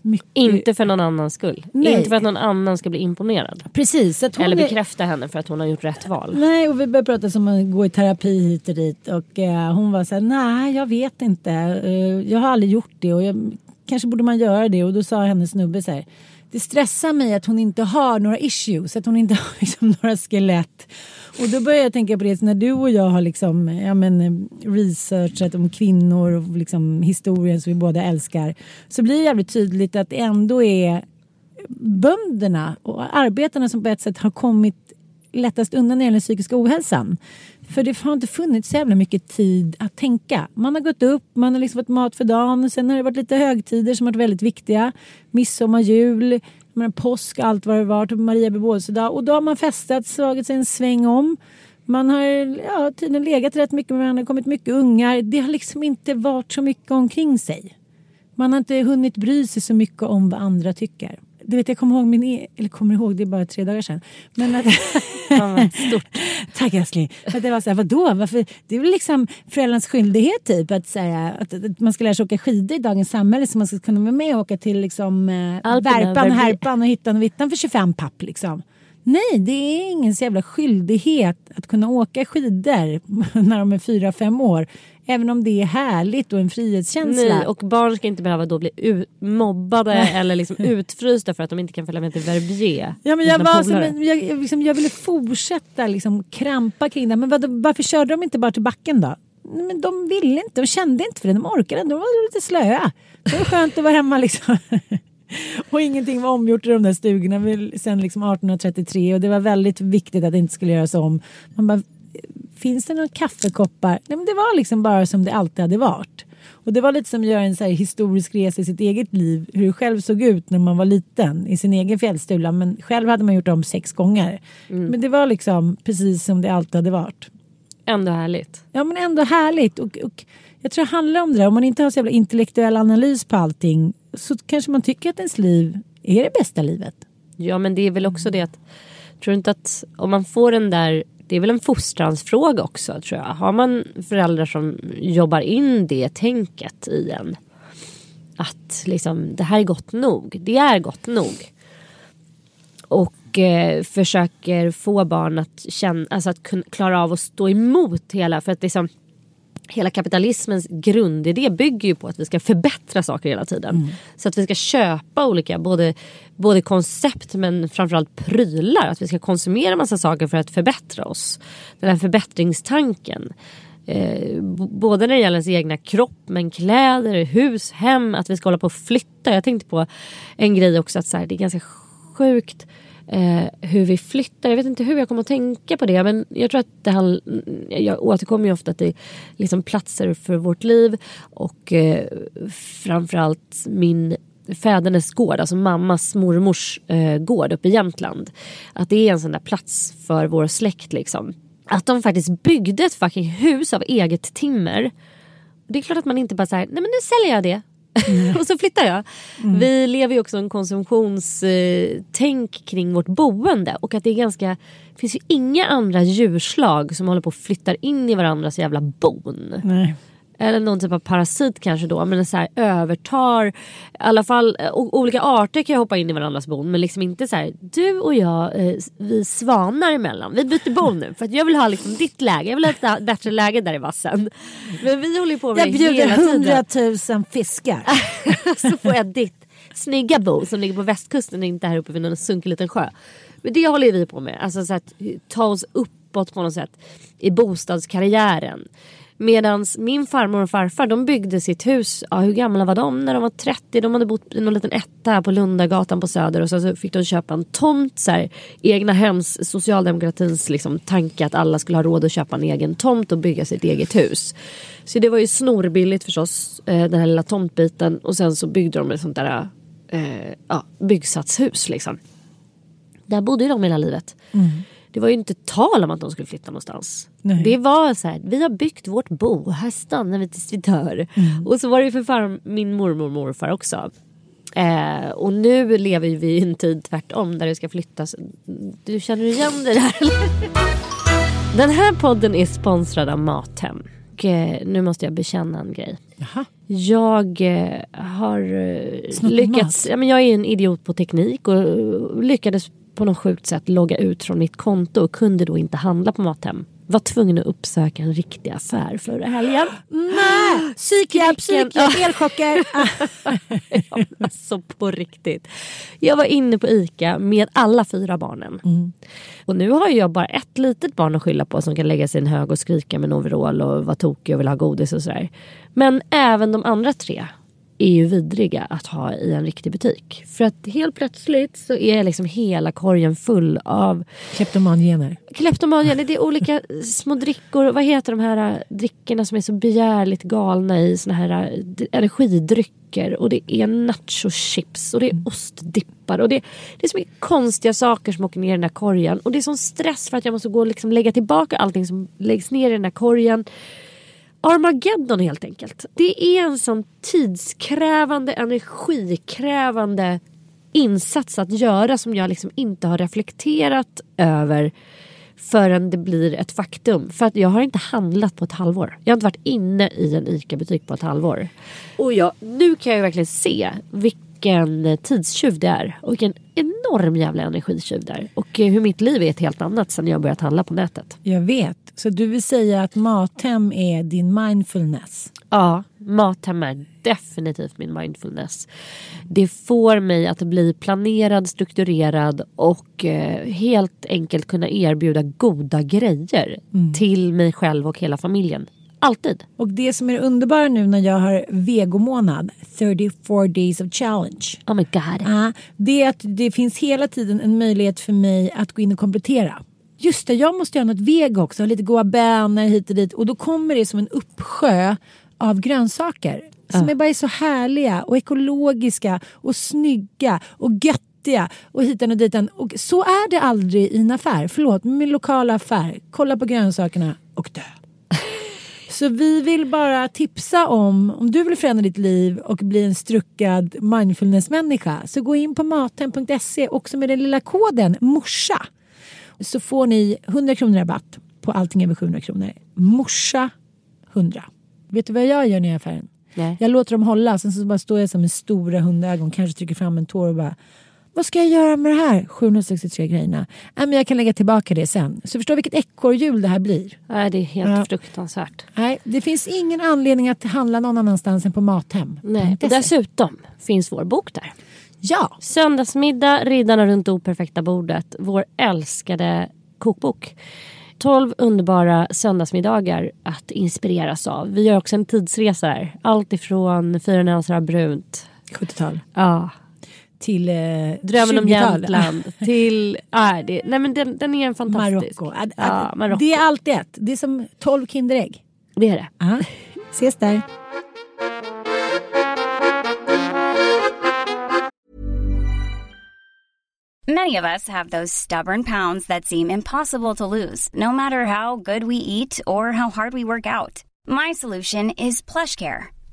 Mycket... Inte för någon annans skull. Nej. Inte för att någon annan ska bli imponerad. Precis. Eller bekräfta är... henne för att hon har gjort rätt val. Nej, och vi började prata om att gå i terapi hit och dit. Och uh, hon var så här, nej jag vet inte. Uh, jag har aldrig gjort det och jag, kanske borde man göra det. Och då sa hennes snubbe så här, det stressar mig att hon inte har några issues, att hon inte har liksom några skelett. Och då börjar jag tänka på det när du och jag har liksom, ja, men, eh, researchat om kvinnor och liksom historien som vi båda älskar. Så blir det jävligt tydligt att det ändå är bönderna och arbetarna som på ett sätt har kommit lättast undan när det gäller den psykiska ohälsan. För det har inte funnits så jävla mycket tid att tänka. Man har gått upp, man har liksom fått mat för dagen. Sen har det varit lite högtider som har varit väldigt viktiga. Midsommar, jul, påsk, allt vad det var. Typ Maria bebådelsedag. Och då har man festat, slagit sig en sväng om. Man har ja, tydligen legat rätt mycket med varandra, kommit mycket ungar. Det har liksom inte varit så mycket omkring sig. Man har inte hunnit bry sig så mycket om vad andra tycker du vet, jag kommer ihåg min, e eller kommer ihåg, det är bara tre dagar sedan. Men att, Stort. Tack älskling. Att det var så här, vadå? Varför? Det är väl liksom föräldrarnas skyldighet typ att säga att, att, man ska lära sig åka skidor i dagens samhälle så man ska kunna vara med och åka till liksom, eh, Värpan, Härpan och Hittan och Vittan för 25 papp. Liksom. Nej, det är ingen så jävla skyldighet att kunna åka skidor när de är fyra fem år Även om det är härligt och en frihetskänsla. Nej, och barn ska inte behöva då bli mobbade eller liksom utfrysta för att de inte kan följa med till Verbier. Ja, men jag, var som, en- jag, liksom, jag ville fortsätta liksom, krampa kring det. Men vad, varför körde de inte bara till backen då? Men de ville inte, de kände inte för det, de orkade inte, de var lite slöa. Det var skönt att vara hemma liksom. Och ingenting var omgjort i de där stugorna sen liksom 1833 och det var väldigt viktigt att det inte skulle göras om. Man bara, finns det några kaffekoppar? Nej men det var liksom bara som det alltid hade varit. Och det var lite som att göra en så historisk resa i sitt eget liv. Hur det själv såg ut när man var liten i sin egen fjällstula. Men själv hade man gjort om sex gånger. Men det var liksom precis som det alltid hade varit. Ändå härligt. Ja men ändå härligt. Och, och jag tror det handlar om det där. Om man inte har så jävla intellektuell analys på allting. Så kanske man tycker att ens liv är det bästa livet. Ja men det är väl också det att Tror du inte att om man får den där det är väl en fostransfråga också tror jag. Har man föräldrar som jobbar in det tänket i en Att liksom det här är gott nog. Det är gott nog. Och eh, försöker få barn att känna, alltså att kunna, klara av att stå emot hela för att liksom Hela kapitalismens grundidé bygger ju på att vi ska förbättra saker hela tiden. Så att vi ska köpa olika, både, både koncept men framförallt prylar. Att vi ska konsumera massa saker för att förbättra oss. Den här förbättringstanken. Eh, både när det gäller ens egna kropp, men kläder, hus, hem. Att vi ska hålla på och flytta. Jag tänkte på en grej också att så här, det är ganska sjukt eh, hur vi flyttar. Jag vet inte hur jag kommer att tänka på det men jag tror att det här, jag återkommer ju ofta till liksom platser för vårt liv och eh, framförallt min fädernes gård, alltså mammas mormors eh, gård uppe i Jämtland. Att det är en sån där plats för vår släkt liksom. Att de faktiskt byggde ett fucking hus av eget timmer. Det är klart att man inte bara säger nej men nu säljer jag det. och så flyttar jag. Vi lever ju också en konsumtionstänk kring vårt boende och att det är ganska det finns ju inga andra djurslag som håller på och flyttar in i varandras jävla bon. Nej. Eller någon typ av parasit kanske då. Men så här övertar. I alla fall eh, olika arter kan ju hoppa in i varandras bon. Men liksom inte så här. Du och jag, eh, vi svanar emellan. Vi byter bon nu. För att jag vill ha liksom ditt läge. Jag vill ha ett bättre läge där i vassen. Men vi håller ju på med Jag det bjuder hela tiden. hundratusen fiskar. så får jag ditt snygga bo som ligger på västkusten inte här uppe vid någon sunkig liten sjö. Men det håller ju vi på med. Alltså så att ta oss uppåt på något sätt i bostadskarriären. Medan min farmor och farfar de byggde sitt hus, ja, hur gamla var de när de var 30? De hade bott i någon liten etta här på Lundagatan på Söder och så, så fick de köpa en tomt. Så här, egna hems, socialdemokratins liksom, tanke att alla skulle ha råd att köpa en egen tomt och bygga sitt eget hus. Så det var ju snorbilligt förstås, eh, den här lilla tomtbiten. Och sen så byggde de ett sånt där eh, ja, byggsatshus liksom. Där bodde ju de hela livet. Mm. Det var ju inte tal om att de skulle flytta någonstans. Nej. Det var så här, vi har byggt vårt bo, här stannar vi tills vi dör. Och så var det ju för far, min mormor och morfar också. Eh, och nu lever vi i en tid tvärtom där det ska flyttas. Du känner igen det där? Den här podden är sponsrad av Mathem. Och, eh, nu måste jag bekänna en grej. Jaha. Jag eh, har eh, lyckats, ja, men jag är en idiot på teknik och eh, lyckades på något sjukt sätt logga ut från mitt konto och kunde då inte handla på Mathem. Var tvungen att uppsöka en riktig affär förra helgen. Nej! Psykhjälp, psykhjälp, elchocker. Ja, alltså på riktigt. Jag var inne på ICA med alla fyra barnen. Och nu har jag bara ett litet barn att skylla på som kan lägga sig i en hög och skrika med en overall och vara tokig och vill ha godis och sådär. Men även de andra tre är ju vidriga att ha i en riktig butik. För att helt plötsligt så är liksom hela korgen full av Kleptomangener. Kleptomania, det är olika små drickor. Vad heter de här äh, drickorna som är så begärligt galna i såna här äh, energidrycker. Och det är nachochips och det är ostdippar. Och det, det är så mycket konstiga saker som åker ner i den där korgen. Och det är sån stress för att jag måste gå och liksom lägga tillbaka allting som läggs ner i den där korgen. Armageddon helt enkelt. Det är en sån tidskrävande, energikrävande insats att göra som jag liksom inte har reflekterat över förrän det blir ett faktum. För att jag har inte handlat på ett halvår. Jag har inte varit inne i en ICA-butik på ett halvår. Och jag, nu kan jag ju verkligen se vilka vilken tidstjuv det är. Och vilken enorm jävla energitjuv det är. Och eh, hur mitt liv är ett helt annat sen jag börjat handla på nätet. Jag vet. Så du vill säga att Mathem är din mindfulness? Ja, Mathem är definitivt min mindfulness. Det får mig att bli planerad, strukturerad och eh, helt enkelt kunna erbjuda goda grejer till mig själv och hela familjen. Alltid. Och det som är underbara nu när jag har vegomånad, 34 days of challenge. Oh my god. Ja, det är att det finns hela tiden en möjlighet för mig att gå in och komplettera. Just det, jag måste göra något vego också, ha lite goda bönor hit och dit. Och då kommer det som en uppsjö av grönsaker. Som är bara så härliga och ekologiska och snygga och göttiga. Och hitan och ditan. Och så är det aldrig i en affär. Förlåt, min lokala affär. Kolla på grönsakerna och dö. Så vi vill bara tipsa om, om du vill förändra ditt liv och bli en struckad mindfulness-människa så gå in på mathem.se också med den lilla koden morsa. Så får ni 100 kronor rabatt på allting över 700 kronor. Morsa 100. Vet du vad jag gör när jag är i affären? Nej. Jag låter dem hålla, sen så bara står jag så med stora hundögon, kanske trycker fram en tår och bara vad ska jag göra med det här 763 grejerna? Nej, men jag kan lägga tillbaka det sen. Så förstå vilket ekorrhjul det här blir. Nej, det är helt Ja. fruktansvärt. Nej, det finns ingen anledning att handla någon annanstans än på Mathem. Nej. Och dessutom finns vår bok där. Ja, Söndagsmiddag, Riddarna runt det operfekta bordet. Vår älskade kokbok. 12 underbara söndagsmiddagar att inspireras av. Vi gör också en tidsresa här. Allt ifrån Fyra nyanser av brunt. 70-tal. Ja. Till eh, Drömmen om 20-tal. Jämtland. till... Ja, det, nej men den, den är en fantastisk. Marocko. Ad- Ja, ad- Marocko. Det är allt ett. Det är som 12 Kinderägg. Det är det. Aha. Ses där. Many of us have those stubborn pounds that seem impossible to lose, no matter how good we eat or how hard we work out. My solution is PlushCare.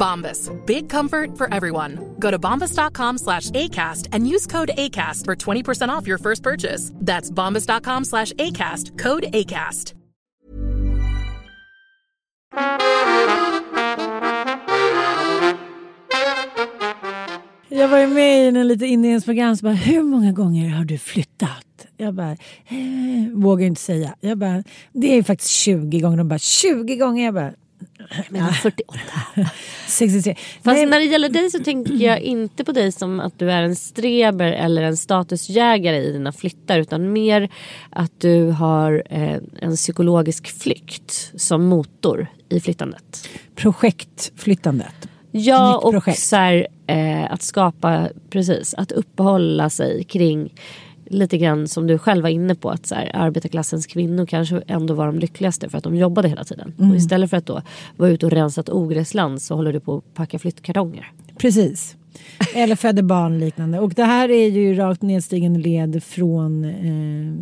Bombas. Big comfort for everyone. Go to bombas.com slash ACAST and use code ACAST for 20% off your first purchase. That's bombas.com slash ACAST. Code ACAST. Jag var med i en lite inledningsprogram som bara, hur många gånger har du flyttat? Jag bara, eh, vågar inte säga. Jag bara, det är faktiskt 20 gånger. De bara, 20 gånger? Jag bara, men 48. 63. Fast Nej, när det gäller dig så tänker jag inte på dig som att du är en streber eller en statusjägare i dina flyttar utan mer att du har eh, en psykologisk flykt som motor i flyttandet. Projektflyttandet. Ja och så här, eh, att skapa, precis, att uppehålla sig kring lite grann som du själv var inne på att så här, arbetarklassens kvinnor kanske ändå var de lyckligaste för att de jobbade hela tiden. Mm. Och istället för att då vara ute och rensa ett ogräsland så håller du på att packa flyttkartonger. Precis. Eller föder barn liknande. Och det här är ju rakt nedstigande led från eh,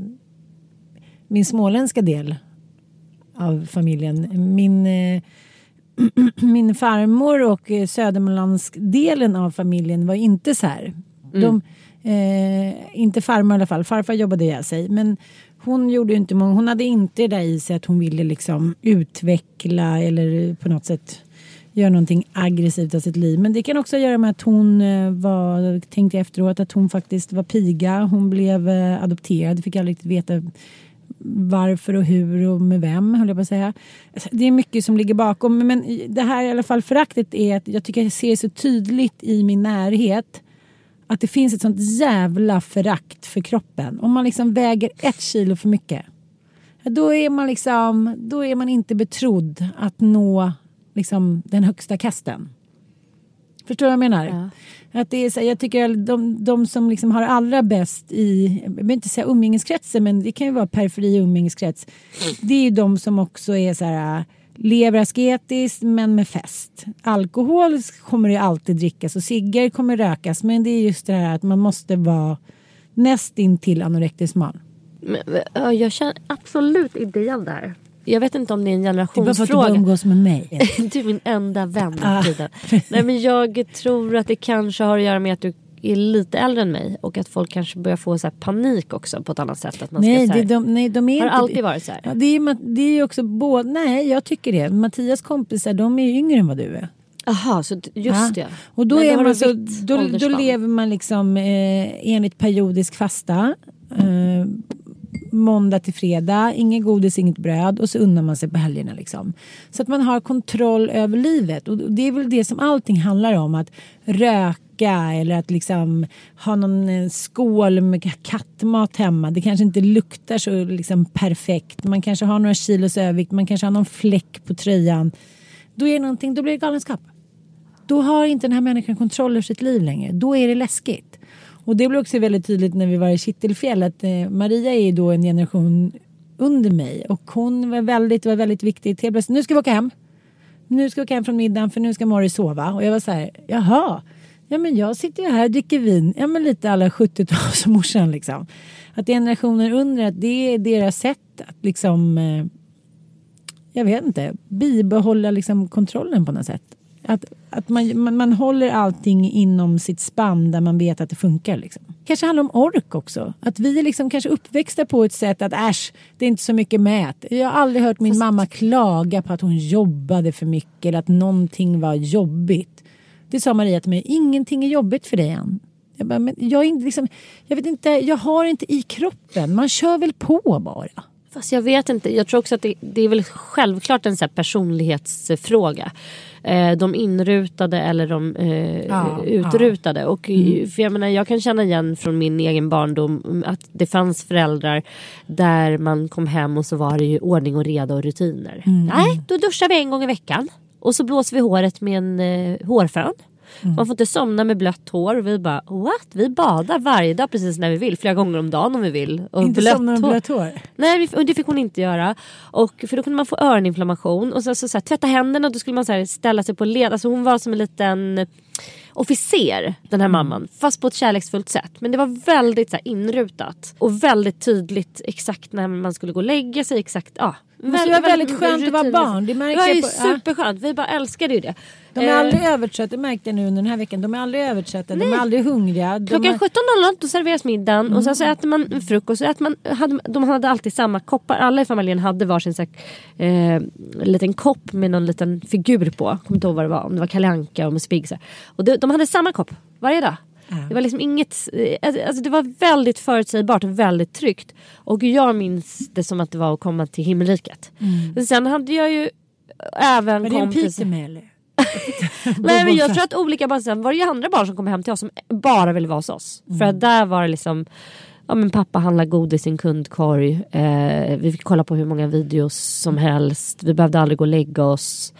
min småländska del av familjen. Min, eh, min farmor och eh, Södermanlandsdelen av familjen var inte så här. De, eh, inte farmor i alla fall, farfar jobbade ihjäl sig. Men hon gjorde inte många, hon hade inte det där i sig att hon ville liksom utveckla eller på något sätt göra någonting aggressivt av sitt liv. Men det kan också göra med att hon eh, var, tänkte jag efteråt, att hon faktiskt var piga. Hon blev eh, adopterad, fick aldrig riktigt veta varför och hur och med vem, höll jag på att säga. Alltså, det är mycket som ligger bakom. Men det här i alla fall föraktet är att jag tycker jag ser så tydligt i min närhet att det finns ett sånt jävla förakt för kroppen. Om man liksom väger ett kilo för mycket. Då är man liksom, då är man inte betrodd att nå liksom den högsta kasten. Förstår du vad jag menar? Att det är så, jag tycker att de, de som liksom har allra bäst i, jag vill inte säga umgängeskretsen men det kan ju vara periferi umgängeskrets. Det är ju de som också är så här lever asketiskt men med fest. Alkohol kommer det alltid drickas och ciggar kommer rökas men det är just det här att man måste vara nästintill anorektisk smal. Men, ja, jag känner absolut inte igen det här. Jag vet inte om det är en Det är bara för att du generationsfråga. umgås med mig. du är min enda vän Ah. Nej men jag tror att det kanske har att göra med att du är lite äldre än mig och att folk kanske börjar få så panik också på ett annat sätt. Att man Nej, ska, det, här, de, nej, de är har inte... alltid varit så här. Ja, det, är, det är också både... Nej, jag tycker det. Mattias kompisar, de är yngre än vad du är. Jaha, så just det. Och då, är man så, då, då lever man liksom eh, enligt periodisk fasta. Eh, måndag till fredag, inget godis, inget bröd och så unnar man sig på helgerna. Liksom. Så att man har kontroll över livet. Och det är väl det som allting handlar om. Att röka eller att liksom ha någon eh, skål med kattmat hemma. Det kanske inte luktar så liksom perfekt. Man kanske har några kilos övervikt, man kanske har någon fläck på tröjan. Då, är det någonting, då blir det galenskap. Då har inte den här människan kontroll över sitt liv längre. Då är det läskigt. Och det blev också väldigt tydligt när vi var i Kittelfjäll att eh, Maria är då en generation under mig och hon var väldigt, var väldigt viktig. Helt plötsligt, nu ska vi åka hem. Nu ska vi åka hem från middagen för nu ska Morris sova. Och jag var så här, jaha. Ja men jag sitter ju här och dricker vin. Ja men lite alla 70-talsmorsan liksom. Att generationer under att det är deras sätt att liksom eh, jag vet inte, bibehålla liksom kontrollen på något sätt. Att, att man, man, man håller allting inom sitt spann där man vet att det funkar. Liksom. kanske handlar om ork också. Att vi är liksom kanske uppväxta på ett sätt att äsch, det är inte så mycket mät. Jag har aldrig hört min mamma klaga på att hon jobbade för mycket eller att någonting var jobbigt. Det sa Maria till mig, ingenting är jobbigt för dig Ann. Jag, bara, men jag, är liksom, jag vet inte, jag har inte i kroppen. Man kör väl på bara. Fast jag vet inte, jag tror också att det, det är väl självklart en så personlighetsfråga. Eh, de inrutade eller de eh, Ja, utrutade. Och, Mm. för jag, menar, jag kan känna igen från min egen barndom att det fanns föräldrar där man kom hem och så var det ju ordning och reda och rutiner. Mm. Nej, då duschar vi en gång i veckan. Och så blåser vi håret med en eh, hårfön. Mm. Man får inte somna med blött hår. Och vi bara what? Vi badar varje dag precis när vi vill. Flera gånger om dagen om vi vill. Och Inte blött somna med hår. blött hår. Nej det fick hon inte göra. Och, för då kunde man få öroninflammation. Och så, så, så här, tvätta händerna och då skulle man så här, ställa sig på led. Alltså hon var som en liten officer den här mamman. Fast på ett kärleksfullt sätt. Men det var väldigt så här, inrutat. Och väldigt tydligt exakt när man skulle gå och lägga sig. Exakt, ja. Det måste vara väldigt skönt att vara barn, det märker var ju på- superskönt. Vi bara älskade ju det. De är Eh, aldrig övertrötta, det märkte jag nu under den här veckan. De är aldrig övertrötta, de är aldrig hungriga. Klockan är... 17.00 då serveras middagen och sen så äter man frukost. Och äter man, hade, de hade alltid samma koppar. Alla i familjen hade varsin så här, eh, liten kopp med någon liten figur på. Jag kommer inte ihåg vad det var. Om det var Kalle Anka och så här. Och de, de hade samma kopp varje dag. Det var liksom inget, eh, alltså det var väldigt förutsägbart och väldigt tryggt. Och jag minns det som att det var att komma till himmelriket. Men Sen hade jag ju även Var det en kompisar- Peter med eller? Nej men jag tror att olika barn, sen var det ju andra barn som kom hem till oss som bara ville vara hos oss. För att där var det liksom Ja men pappa handlar godis i en kundkorg. Eh, vi fick kolla på hur många videos som helst. Vi behövde aldrig gå och lägga oss.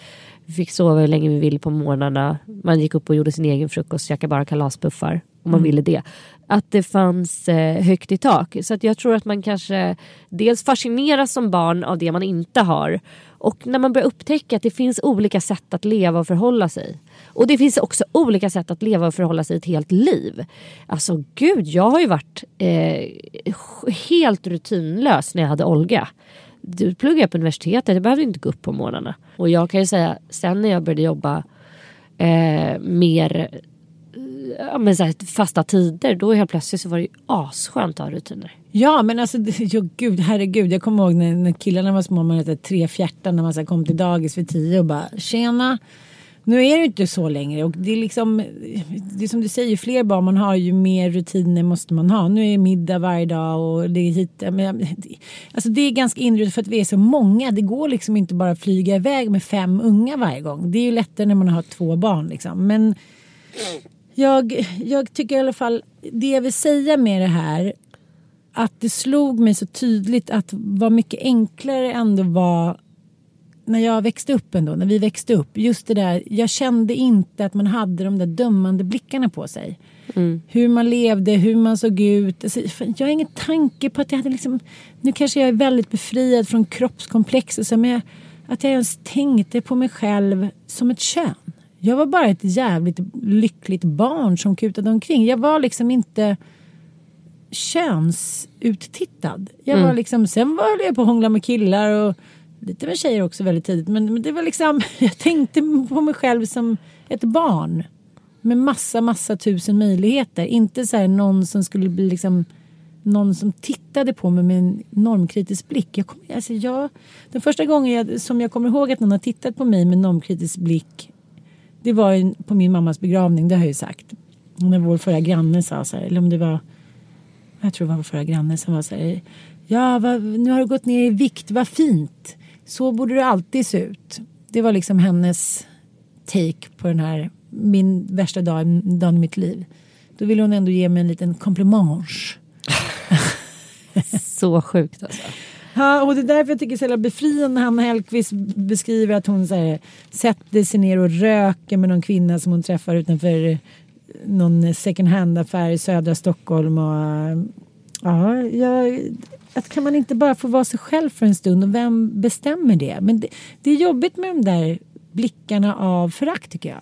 Vi fick sova hur länge vi ville på morgnarna. Man gick upp och gjorde sin egen frukost, käkade bara kalaspuffar. om man Mm. ville det. Att det fanns eh, högt i tak. Så att jag tror att man kanske dels fascineras som barn av det man inte har. Och när man börjar upptäcka att det finns olika sätt att leva och förhålla sig. Och det finns också olika sätt att leva och förhålla sig ett helt liv. Alltså gud, jag har ju varit eh, helt rutinlös när jag hade Olga. Du pluggade på universitetet, jag behövde inte gå upp på morgnarna. Och jag kan ju säga, sen när jag började jobba eh, mer eh, ja, men så här, fasta tider, då helt plötsligt så var det ju asskönt att ha rutiner. Ja men alltså jo, gud, herregud jag kommer ihåg när, när killarna var små man hette tre fjärtan när man så här kom till dagis vid tio och bara tjena. Nu är det inte så längre och det är liksom det är som du säger ju fler barn man har ju mer rutiner måste man ha. Nu är det middag varje dag och det är hit. Men, alltså det är ganska inrutat för att vi är så många. Det går liksom inte bara att flyga iväg med fem unga varje gång. Det är ju lättare när man har två barn liksom. Men jag, jag tycker i alla fall, det jag vill säga med det här, att det slog mig så tydligt att vad mycket enklare ändå var när jag växte upp ändå, när vi växte upp. Just det där, jag kände inte att man hade de där dömande blickarna på sig. Hur man levde, hur man såg ut. Alltså, jag har ingen tanke på att jag hade liksom, nu kanske jag är väldigt befriad från kroppskomplex och så, men jag, att jag ens tänkte på mig själv som ett kön. Jag var bara ett jävligt lyckligt barn som kutade omkring. Jag var liksom inte könsuttittad. Jag var Mm. liksom, sen var jag på att hångla med killar och lite med tjejer också väldigt tidigt. Men, men det var liksom, jag tänkte på mig själv som ett barn. Med massa, massa tusen möjligheter. Inte så här någon som skulle bli liksom någon som tittade på mig med en normkritisk blick. Jag kom, alltså jag, den första gången jag, som jag kommer ihåg att någon har tittat på mig med normkritisk blick det var på min mammas begravning, det har jag ju sagt. När vår förra granne sa så här, eller om det var, jag tror det var förra granne som var så här, ja vad, nu har du gått ner i vikt, vad fint. Så borde det alltid se ut. Det var liksom hennes take på den här, min värsta dag, dagen i mitt liv. Då ville hon ändå ge mig en liten komplimang. Så sjukt alltså. Ja, och det är därför jag tycker så jävla befriande Hanna Hellquist beskriver att hon så här, sätter sig ner och röker med någon kvinna som hon träffar utanför någon second hand-affär i södra Stockholm. Och, ja, jag, att kan man inte bara få vara sig själv för en stund och vem bestämmer det? Men det, det är jobbigt med de där blickarna av förakt tycker jag.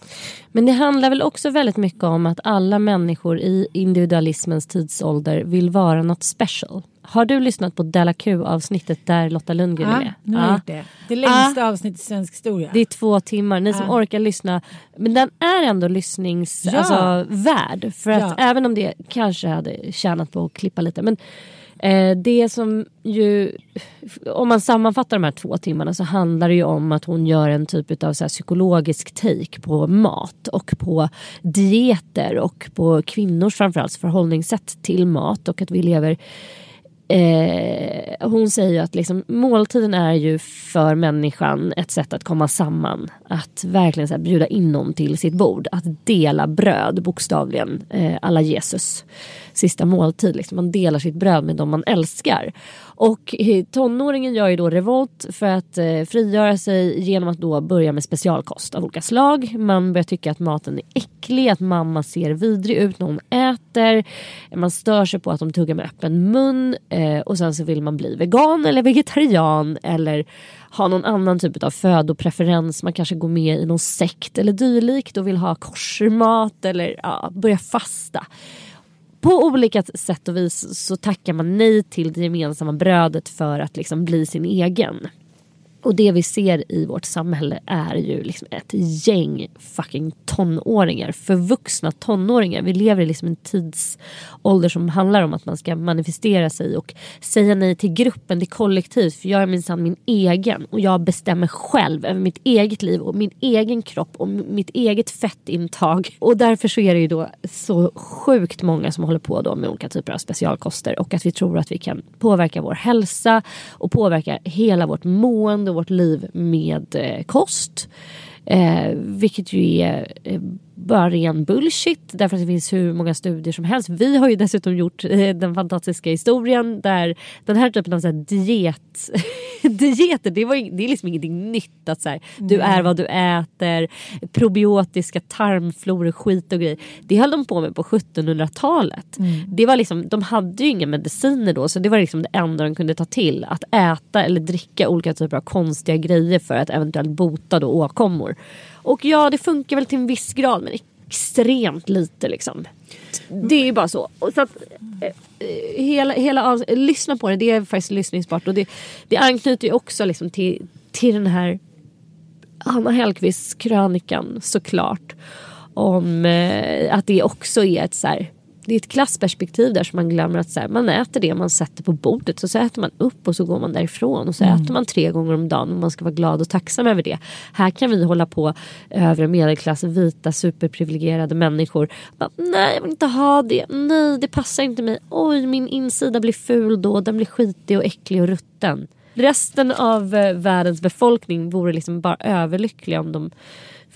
Men det handlar väl också väldigt mycket om att alla människor i individualismens tidsålder vill vara något special. Har du lyssnat på Della Q avsnittet där Lotta Lundgren är Ja, med? nu Ja. det. Det längsta avsnittet i svensk historia. Det är två timmar, ni som Ja. orkar lyssna. Men den är ändå lyssnings, Ja. alltså, värd. För att Ja. även om det kanske hade tjänat på att klippa lite. Men eh, det som ju, om man sammanfattar de här två timmarna så handlar det ju om att hon gör en typ av så psykologisk take på mat och på dieter och på kvinnors framförallt förhållningssätt till mat och att vi lever Eh, hon säger ju att liksom, måltiden är ju för människan ett sätt att komma samman. Att verkligen så här, bjuda in någon till sitt bord. Att dela bröd bokstavligen. Eh, alla Jesus sista måltid. Liksom. Man delar sitt bröd med de man älskar. Och eh, tonåringen gör ju då revolt för att eh, frigöra sig genom att då börja med specialkost av olika slag. Man börjar tycka att maten är äcklig, att mamma ser vidrig ut när hon äter. Man stör sig på att de tuggar med öppen mun eh, och sen så vill man bli vegan eller vegetarian eller ha någon annan typ av födopreferens. Man kanske går med i någon sekt eller dylikt och vill ha koshermat eller ja, börja fasta på olika sätt och vis så tackar man nej till det gemensamma brödet för att liksom bli sin egen. Och det vi ser i vårt samhälle är ju liksom ett gäng fucking tonåringar. Förvuxna tonåringar. Vi lever i liksom en tidsålder som handlar om att man ska manifestera sig och säga nej till gruppen, till kollektivet. För jag är minsann min egen och jag bestämmer själv över mitt eget liv och min egen kropp och mitt eget fettintag. Och därför så är det ju då så sjukt många som håller på då med olika typer av specialkoster och att vi tror att vi kan påverka vår hälsa och påverka hela vårt mående vårt liv med eh, kost. Eh, vilket ju är eh, bara ren bullshit därför att det finns hur många studier som helst. Vi har ju dessutom gjort eh, den fantastiska historien där den här typen av så diet dieter, det, var, det är liksom ingenting nytt. Att så här, du är vad du äter, probiotiska tarmfloror, skit och grejer. Det höll de på med på 1700-talet. Mm. Det var liksom, de hade ju inga mediciner då så det var liksom det enda de kunde ta till. Att äta eller dricka olika typer av konstiga grejer för att eventuellt bota då åkommor. Och ja, det funkar väl till en viss grad men extremt lite liksom. Det är ju bara så. Och så att, eh, eh, hela, hela, av- lyssna på det, det är faktiskt lyssningsbart. Och det, det anknyter ju också liksom till, till den här Hanna Hellquists krönikan såklart. Om eh, att det också är ett så här, det är ett klassperspektiv där som man glömmer att så här, man äter det man sätter på bordet så, så äter man upp och så går man därifrån och så Mm. äter man tre gånger om dagen och man ska vara glad och tacksam över det. Här kan vi hålla på övre medelklass, vita superprivilegierade människor. Bara, Nej jag vill inte ha det, nej det passar inte mig, oj min insida blir ful då, den blir skitig och äcklig och rutten. Resten av eh, världens befolkning vore liksom bara överlyckliga om de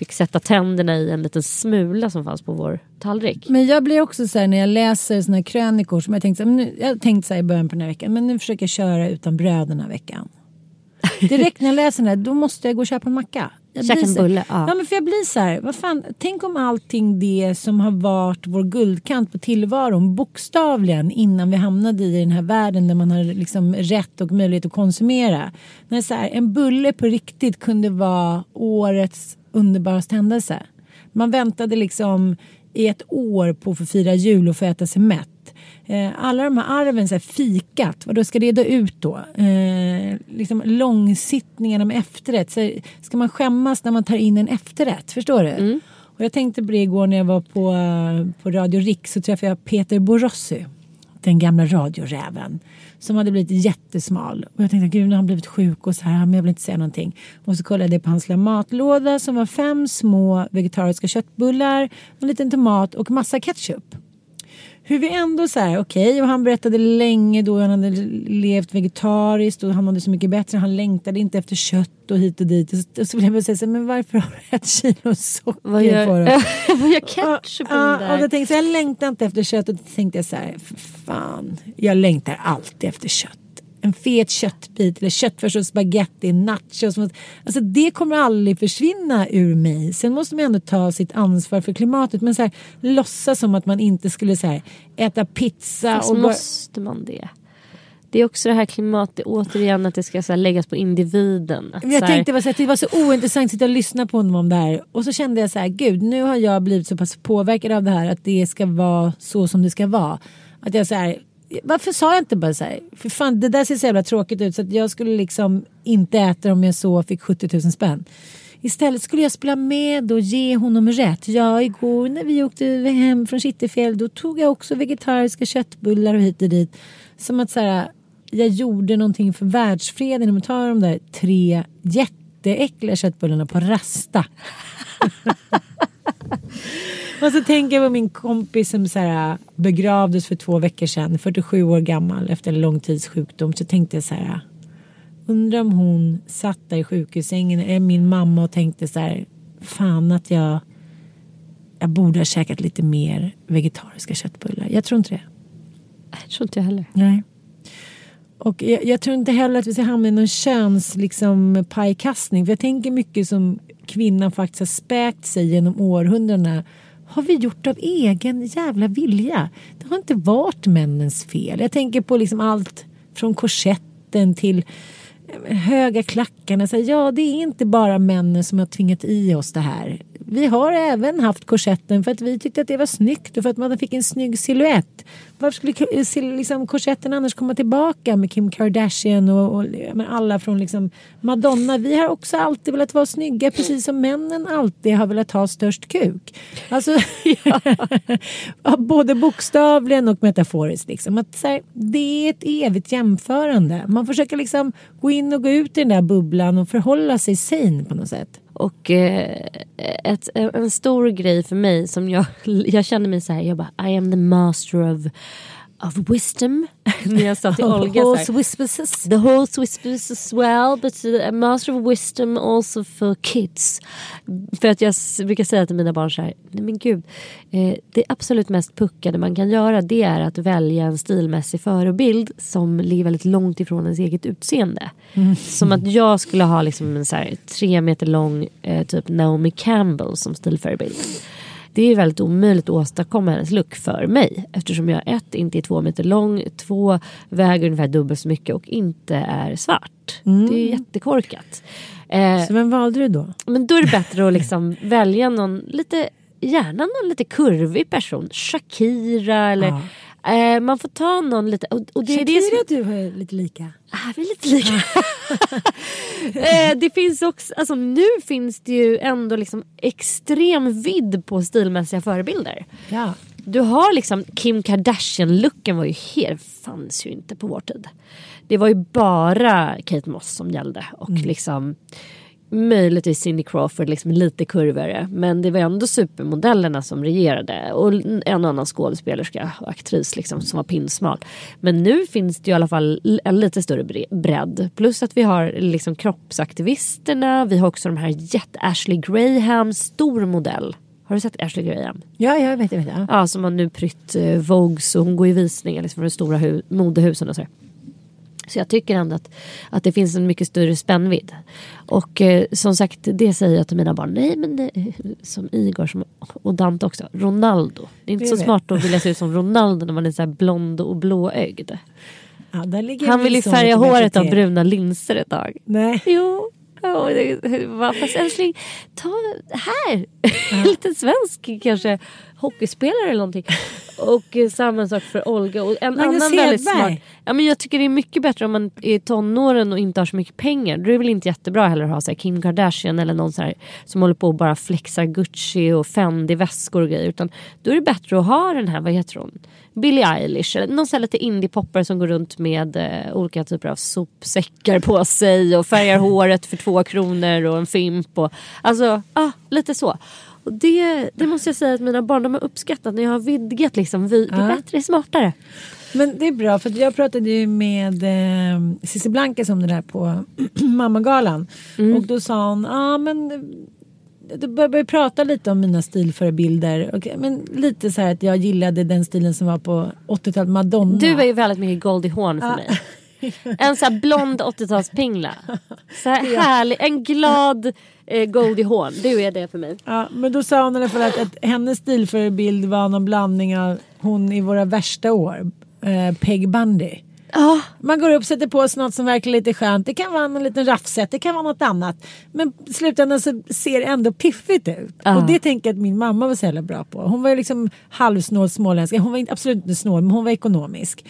fick sätta tänderna i en liten smula som fanns på vår tallrik. Men jag blir också så här när jag läser såna här krönikor som jag tänkte, så här, nu, jag har tänkt så här i början på den här veckan, men nu försöker jag köra utan bröd den här veckan. Direkt när jag läser den här, då måste jag gå och köpa en macka. Käka en bulle, ja. ja. men för jag blir så här, vad fan, tänk om allting det som har varit vår guldkant på tillvaron bokstavligen innan vi hamnade i den här världen där man har liksom rätt och möjlighet att konsumera. När så här, en bulle på riktigt kunde vara årets underbaraste händelse. Man väntade liksom i ett år på att få fira jul och få äta sig mätt. Eh, alla de här arven, så här, fikat, vad då ska det dö ut då? Eh, liksom långsittningarna med efterrätt. Så här, ska man skämmas när man tar in en efterrätt? Förstår du? Och jag tänkte på det igår när jag var på, eh, på Radio Riks så träffade jag Peter Borossi. Den gamla radioräven. Som hade blivit jättesmal. Och jag tänkte gud nu har han blivit sjuk och så här men jag vill inte säga någonting. Och så kollade jag på hans lilla matlåda som var fem små vegetariska köttbullar, en liten tomat och massa ketchup. Hur vi ändå så här, okej, och han berättade länge då han hade levt vegetariskt och han hade så mycket bättre. Han längtade inte efter kött och hit och dit. Och så, och så vill jag säga så här, men varför har du ett kilo socker Vad gör- på dig? vad gör ketchup Ja, den där? och då tänkte jag, jag längtar inte efter kött. Och då tänkte jag så här, för fan, jag längtar alltid efter kött. En fet köttbit eller köttfärs och spagetti, nachos. Alltså det kommer aldrig försvinna ur mig. Sen måste man ändå ta sitt ansvar för klimatet. Men så här, låtsas som att man inte skulle så här, äta pizza. Fast och bara- måste man det? Det är också det här klimatet, återigen att det ska så här, läggas på individen. Att, Jag här, tänkte bara så att det var så ointressant att sitta och lyssna på honom om det här. Och så kände jag så här, gud nu har jag blivit så pass påverkad av det här att det ska vara så som det ska vara. Att jag så här, varför sa jag inte bara så här, för fan det där ser så jävla tråkigt ut så att jag skulle liksom inte äta om jag så fick 70 000 spänn. Istället skulle jag spela med och ge honom rätt. Ja, igår när vi åkte hem från Kittelfjäll då tog jag också vegetariska köttbullar och hit och dit. Som att så här, jag gjorde någonting för världsfreden om jag tar de där tre jätteäckliga köttbullarna på rasta. och så tänker jag på min kompis som så här, begravdes för två veckor sedan, 47 år gammal efter en lång tids sjukdom. Så tänkte jag så här, undrar om hon satt där i sjukhussängen, eller min mamma och tänkte så här, fan att jag, jag borde ha käkat lite mer vegetariska köttbullar. Jag tror inte det. Jag tror inte jag heller. Nej. Och jag, jag tror inte heller att vi ska hamna i någon köns liksom, pajkastning. För jag tänker mycket som kvinnan faktiskt har späkt sig genom århundradena. Har vi gjort av egen jävla vilja. Det har inte varit männens fel. Jag tänker på liksom allt från korsetten till eh, höga klackarna. Så ja, det är inte bara männen som har tvingat i oss det här. Vi har även haft korsetten för att vi tyckte att det var snyggt och för att man fick en snygg silhuett. Varför skulle eh, liksom, korsetten annars komma tillbaka med Kim Kardashian och, och alla från liksom Madonna? Vi har också alltid velat vara snygga precis som männen alltid har velat ha störst kuk. Alltså, ja, både bokstavligen och metaforiskt. Liksom. Att, här, det är ett evigt jämförande. Man försöker liksom gå in och gå ut i den där bubblan och förhålla sig sane på något sätt. Och eh, ett, en stor grej för mig som jag, jag känner mig så här, jag bara I am the master of of wisdom. När jag sa till Olga horse här, The horse whispers as well but a master of wisdom also for kids. För att jag brukar säga till mina barn så här, nej men gud, eh, det absolut mest puckade man kan göra det är att välja en stilmässig förebild som ligger väldigt långt ifrån ens eget utseende. Mm. Som att jag skulle ha liksom en så här, tre meter lång eh, typ Naomi Campbell som stilförebild. Det är väldigt omöjligt att åstadkomma hennes look för mig. Eftersom jag ett, inte är två meter lång, två, väger ungefär dubbelt så mycket och inte är svart. Det är jättekorkat. Eh, Så vem valde du då? men då är det bättre att liksom välja någon lite, gärna någon lite kurvig person. Shakira eller eh, man får ta någon lite. Och, och det är det som, Shakira du är lite lika. är vi lite lika? eh, det finns också, alltså nu finns det ju ändå liksom extrem vidd på stilmässiga förebilder. Ja. Du har liksom Kim Kardashian-looken var ju helt, fanns ju inte på vår tid. Det var ju bara Kate Moss som gällde och liksom möjligtvis Cindy Crawford liksom lite kurvigare. Men det var ändå supermodellerna som regerade och en och annan skådespelerska och aktris liksom som var pinsmal. Men nu finns det i alla fall en lite större bre- bredd. Plus att vi har liksom kroppsaktivisterna. Vi har också de här jätte Ashley Graham, stor modell. Har du sett Ashley Graham? Ja, jag vet, jag vet. Ja. Ja, som har nu prytt eh, Vogues och hon går i visningar liksom, för de stora hu- modehusen och så. här. Så jag tycker ändå att, att det finns en mycket större spännvidd. Och eh, som sagt, det säger jag till mina barn. Nej, men det, som Igor som, och Dante också. Ronaldo. Det är inte Det så vet. smart att vilja se ut som Ronaldo när man är så här blond och blåögd. Ja, Han vill ju färga lite håret av bruna linser ett tag. Nej. Jo. Ja, va, Fast älskling, ta här. En liten svensk kanske hockeyspelare eller någonting. Och eh, samma sak för Olga. Och en Magnus annan väldigt smart. Ja, men jag tycker det är mycket bättre om man är tonåren och inte har så mycket pengar. Då är det väl inte jättebra heller att ha så här, Kim Kardashian eller någon så här, som håller på och bara flexar Gucci och Fendi väskor och grejer. Utan då är det bättre att ha den här, vad heter hon? Billie Eilish eller någon sån här lite indie-poppare som går runt med eh, olika typer av sopsäckar på sig och färgar håret för två kronor och en fimp. Och, alltså, ah, lite så. Och det, det måste jag säga att mina barn de har uppskattat när jag har vidgat liksom. Vi, Det är Ja. bättre, smartare. Men det är bra för jag pratade ju med eh, Cissi Blankes om det där på Mammagalan. Mm. Och då sa hon, ja ah, men då började prata lite om mina stilförebilder. Och, men lite så här att jag gillade den stilen som var på 80-talet, Madonna. Du är ju väldigt mycket Goldie Hawn för Ja. mig. En sån här blond 80-talspingla. Så här härlig, en glad eh, Goldie Hawn. Du är det för mig. Ja, men då sa hon i alla fall att, att hennes stilförebild var någon blandning av hon i våra värsta år, eh, Peg Bundy. Man går upp, sätter på sig något som verkar lite skönt. Det kan vara en liten raffset, det kan vara något annat. Men i slutändan så ser det ändå piffigt ut. Ja. Och det tänker jag att min mamma var så jävla bra på. Hon var ju liksom halvsnål småländska. Hon var absolut inte snål, men hon var ekonomisk.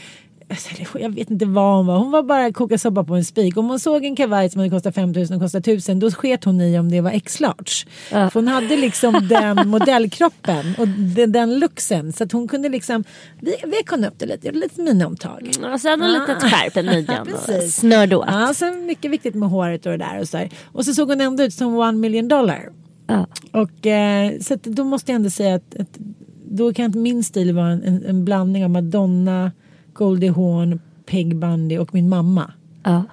Jag vet inte vad hon var. Hon var bara koka soppa på en spik. Om hon såg en kavaj som hade kostat 5000 och kostat 1000 då sket hon i om det var X-large. För hon hade liksom den modellkroppen och den, den looksen. Så att hon kunde liksom, vi, vi kunde upp det lite, gjorde lite miniomtag. Och sen en litet skärp i midjan och snörde åt. Ja, så mycket viktigt med håret och det där och så där. Och så såg hon ändå ut som one million dollar. Ja. Och eh, så att då måste jag ändå säga att, att då kan inte min stil vara en, en blandning av Madonna, Goldie Hawn, Peg Bundy och min mamma. Ja.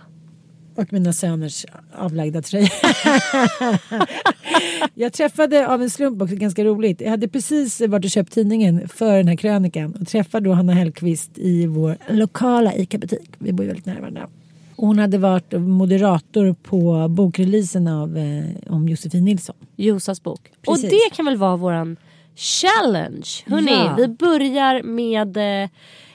Och mina söners avlagda tröja. jag träffade av en slump också, ganska roligt. Jag hade precis varit och köpt tidningen för den här krönikan och träffade då Hanna Hellqvist i vår lokala ICA-butik. Vi bor ju väldigt nära varandra. Hon hade varit moderator på bokreleasen av eh, om Josefin Nilsson. Josas bok. Precis. Och det kan väl vara våran challenge. Hörrni, Ja. vi börjar med eh,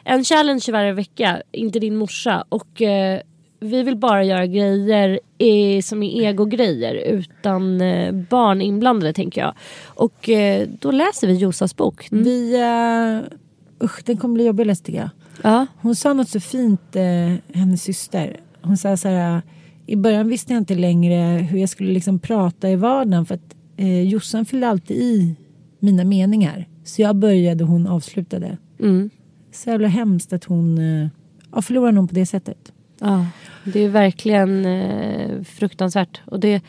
en challenge varje vecka, inte din morsa. Och eh, vi vill bara göra grejer eh, som är egogrejer utan eh, barn inblandade tänker jag. Och eh, då läser vi Josas bok. Mm. Vi, uh, usch, den kommer bli jobbig att läsa tycker jag. Ja. Hon sa något så fint, eh, hennes syster. Hon sa så här, i början visste jag inte längre hur jag skulle liksom prata i vardagen för att eh, Jossan fyllde alltid i mina meningar. Så jag började och hon avslutade. Mm. Så jävla hemskt att hon eh, ja, förlorar någon på det sättet. Ja, det är verkligen eh, fruktansvärt. Och det,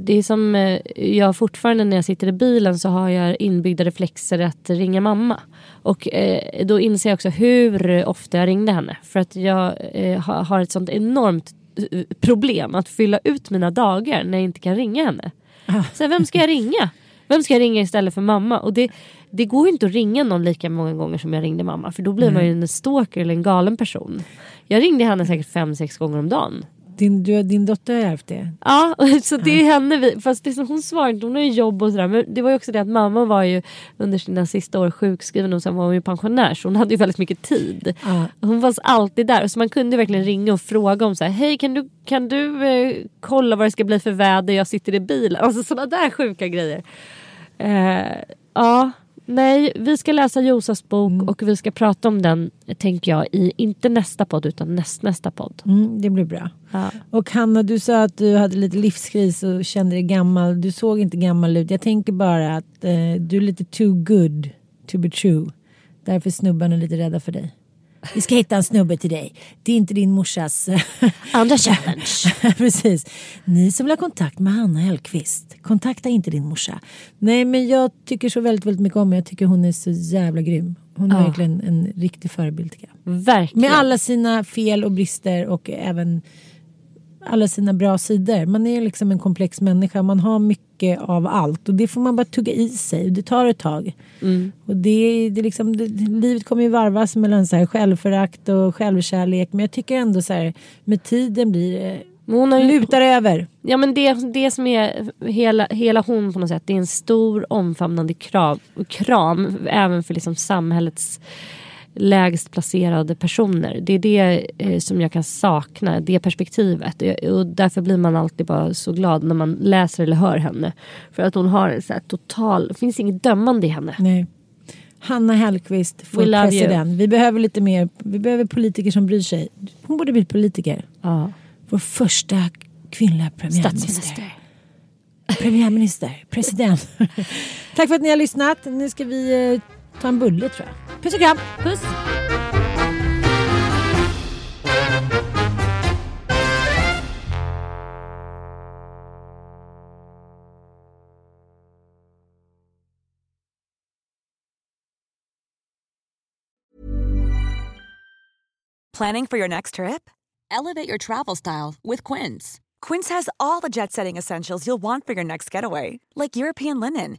det är som eh, jag fortfarande när jag sitter i bilen så har jag inbyggda reflexer att ringa mamma. Och eh, då inser jag också hur ofta jag ringde henne. För att jag eh, har ett sånt enormt eh, problem att fylla ut mina dagar när jag inte kan ringa henne. Ah. Så vem ska jag ringa? Vem ska jag ringa istället för mamma? Och det, det går ju inte att ringa någon lika många gånger som jag ringde mamma. För då blir man ju en stalker eller en galen person. Jag ringde henne säkert fem, sex gånger om dagen. Din, du, din dotter har ärvt det. Ja, så det är henne vi, fast det som hon svarar inte, hon har ju jobb och sådär. Men det var ju också det att mamma var ju under sina sista år sjukskriven och sen var hon ju pensionär så hon hade ju väldigt mycket tid. Ja. Hon var alltid där så man kunde verkligen ringa och fråga om så här, hej kan du, kan du eh, kolla vad det ska bli för väder, jag sitter i bilen. Alltså sådana där sjuka grejer. Eh, ja, nej, vi ska läsa Josas bok Mm. och vi ska prata om den, tänker jag, i inte nästa podd utan nästnästa podd. Mm, det blir bra. Ja. Och Hanna, du sa att du hade lite livskris och kände dig gammal. Du såg inte gammal ut. Jag tänker bara att eh, du är lite too good to be true. Därför är snubbarna lite rädda för dig. Vi ska hitta en snubbe till dig. Det är inte din morsas... Andra challenge. Precis. Ni som vill ha kontakt med Hanna Hellqvist, kontakta inte din morsa. Nej men jag tycker så väldigt, väldigt mycket om henne. Jag tycker hon är så jävla grym. Hon är Ja. verkligen en riktig förebild. Verkligen. Med alla sina fel och brister och även alla sina bra sidor. Man är liksom en komplex människa. Man har mycket av allt och det får man bara tugga i sig. Och det tar ett tag. Mm. Och det, det, liksom, det, livet kommer ju varvas mellan så här självförakt och självkärlek. Men jag tycker ändå så här med tiden blir det Hon har ju, lutar över. Ja men det, det som är hela, hela hon på något sätt. Det är en stor omfamnande krav, kram även för liksom samhällets lägst placerade personer. Det är det eh, som jag kan sakna, det perspektivet. Och därför blir man alltid bara så glad när man läser eller hör henne. För att hon har en så här total, det finns inget dömande i henne. Nej. Hanna Hellquist you. president. Vi behöver lite mer, vi behöver politiker som bryr sig. Hon borde bli politiker. Ja. Vår första kvinnliga premiärminister. Premiärminister, president. Tack för att ni har lyssnat. Nu ska vi eh, ta en bulle tror jag. Puss och kram. Puss. Planning for your next trip? Elevate your travel style with Quince. Quince has all the jet setting essentials you'll want for your next getaway, like European linen,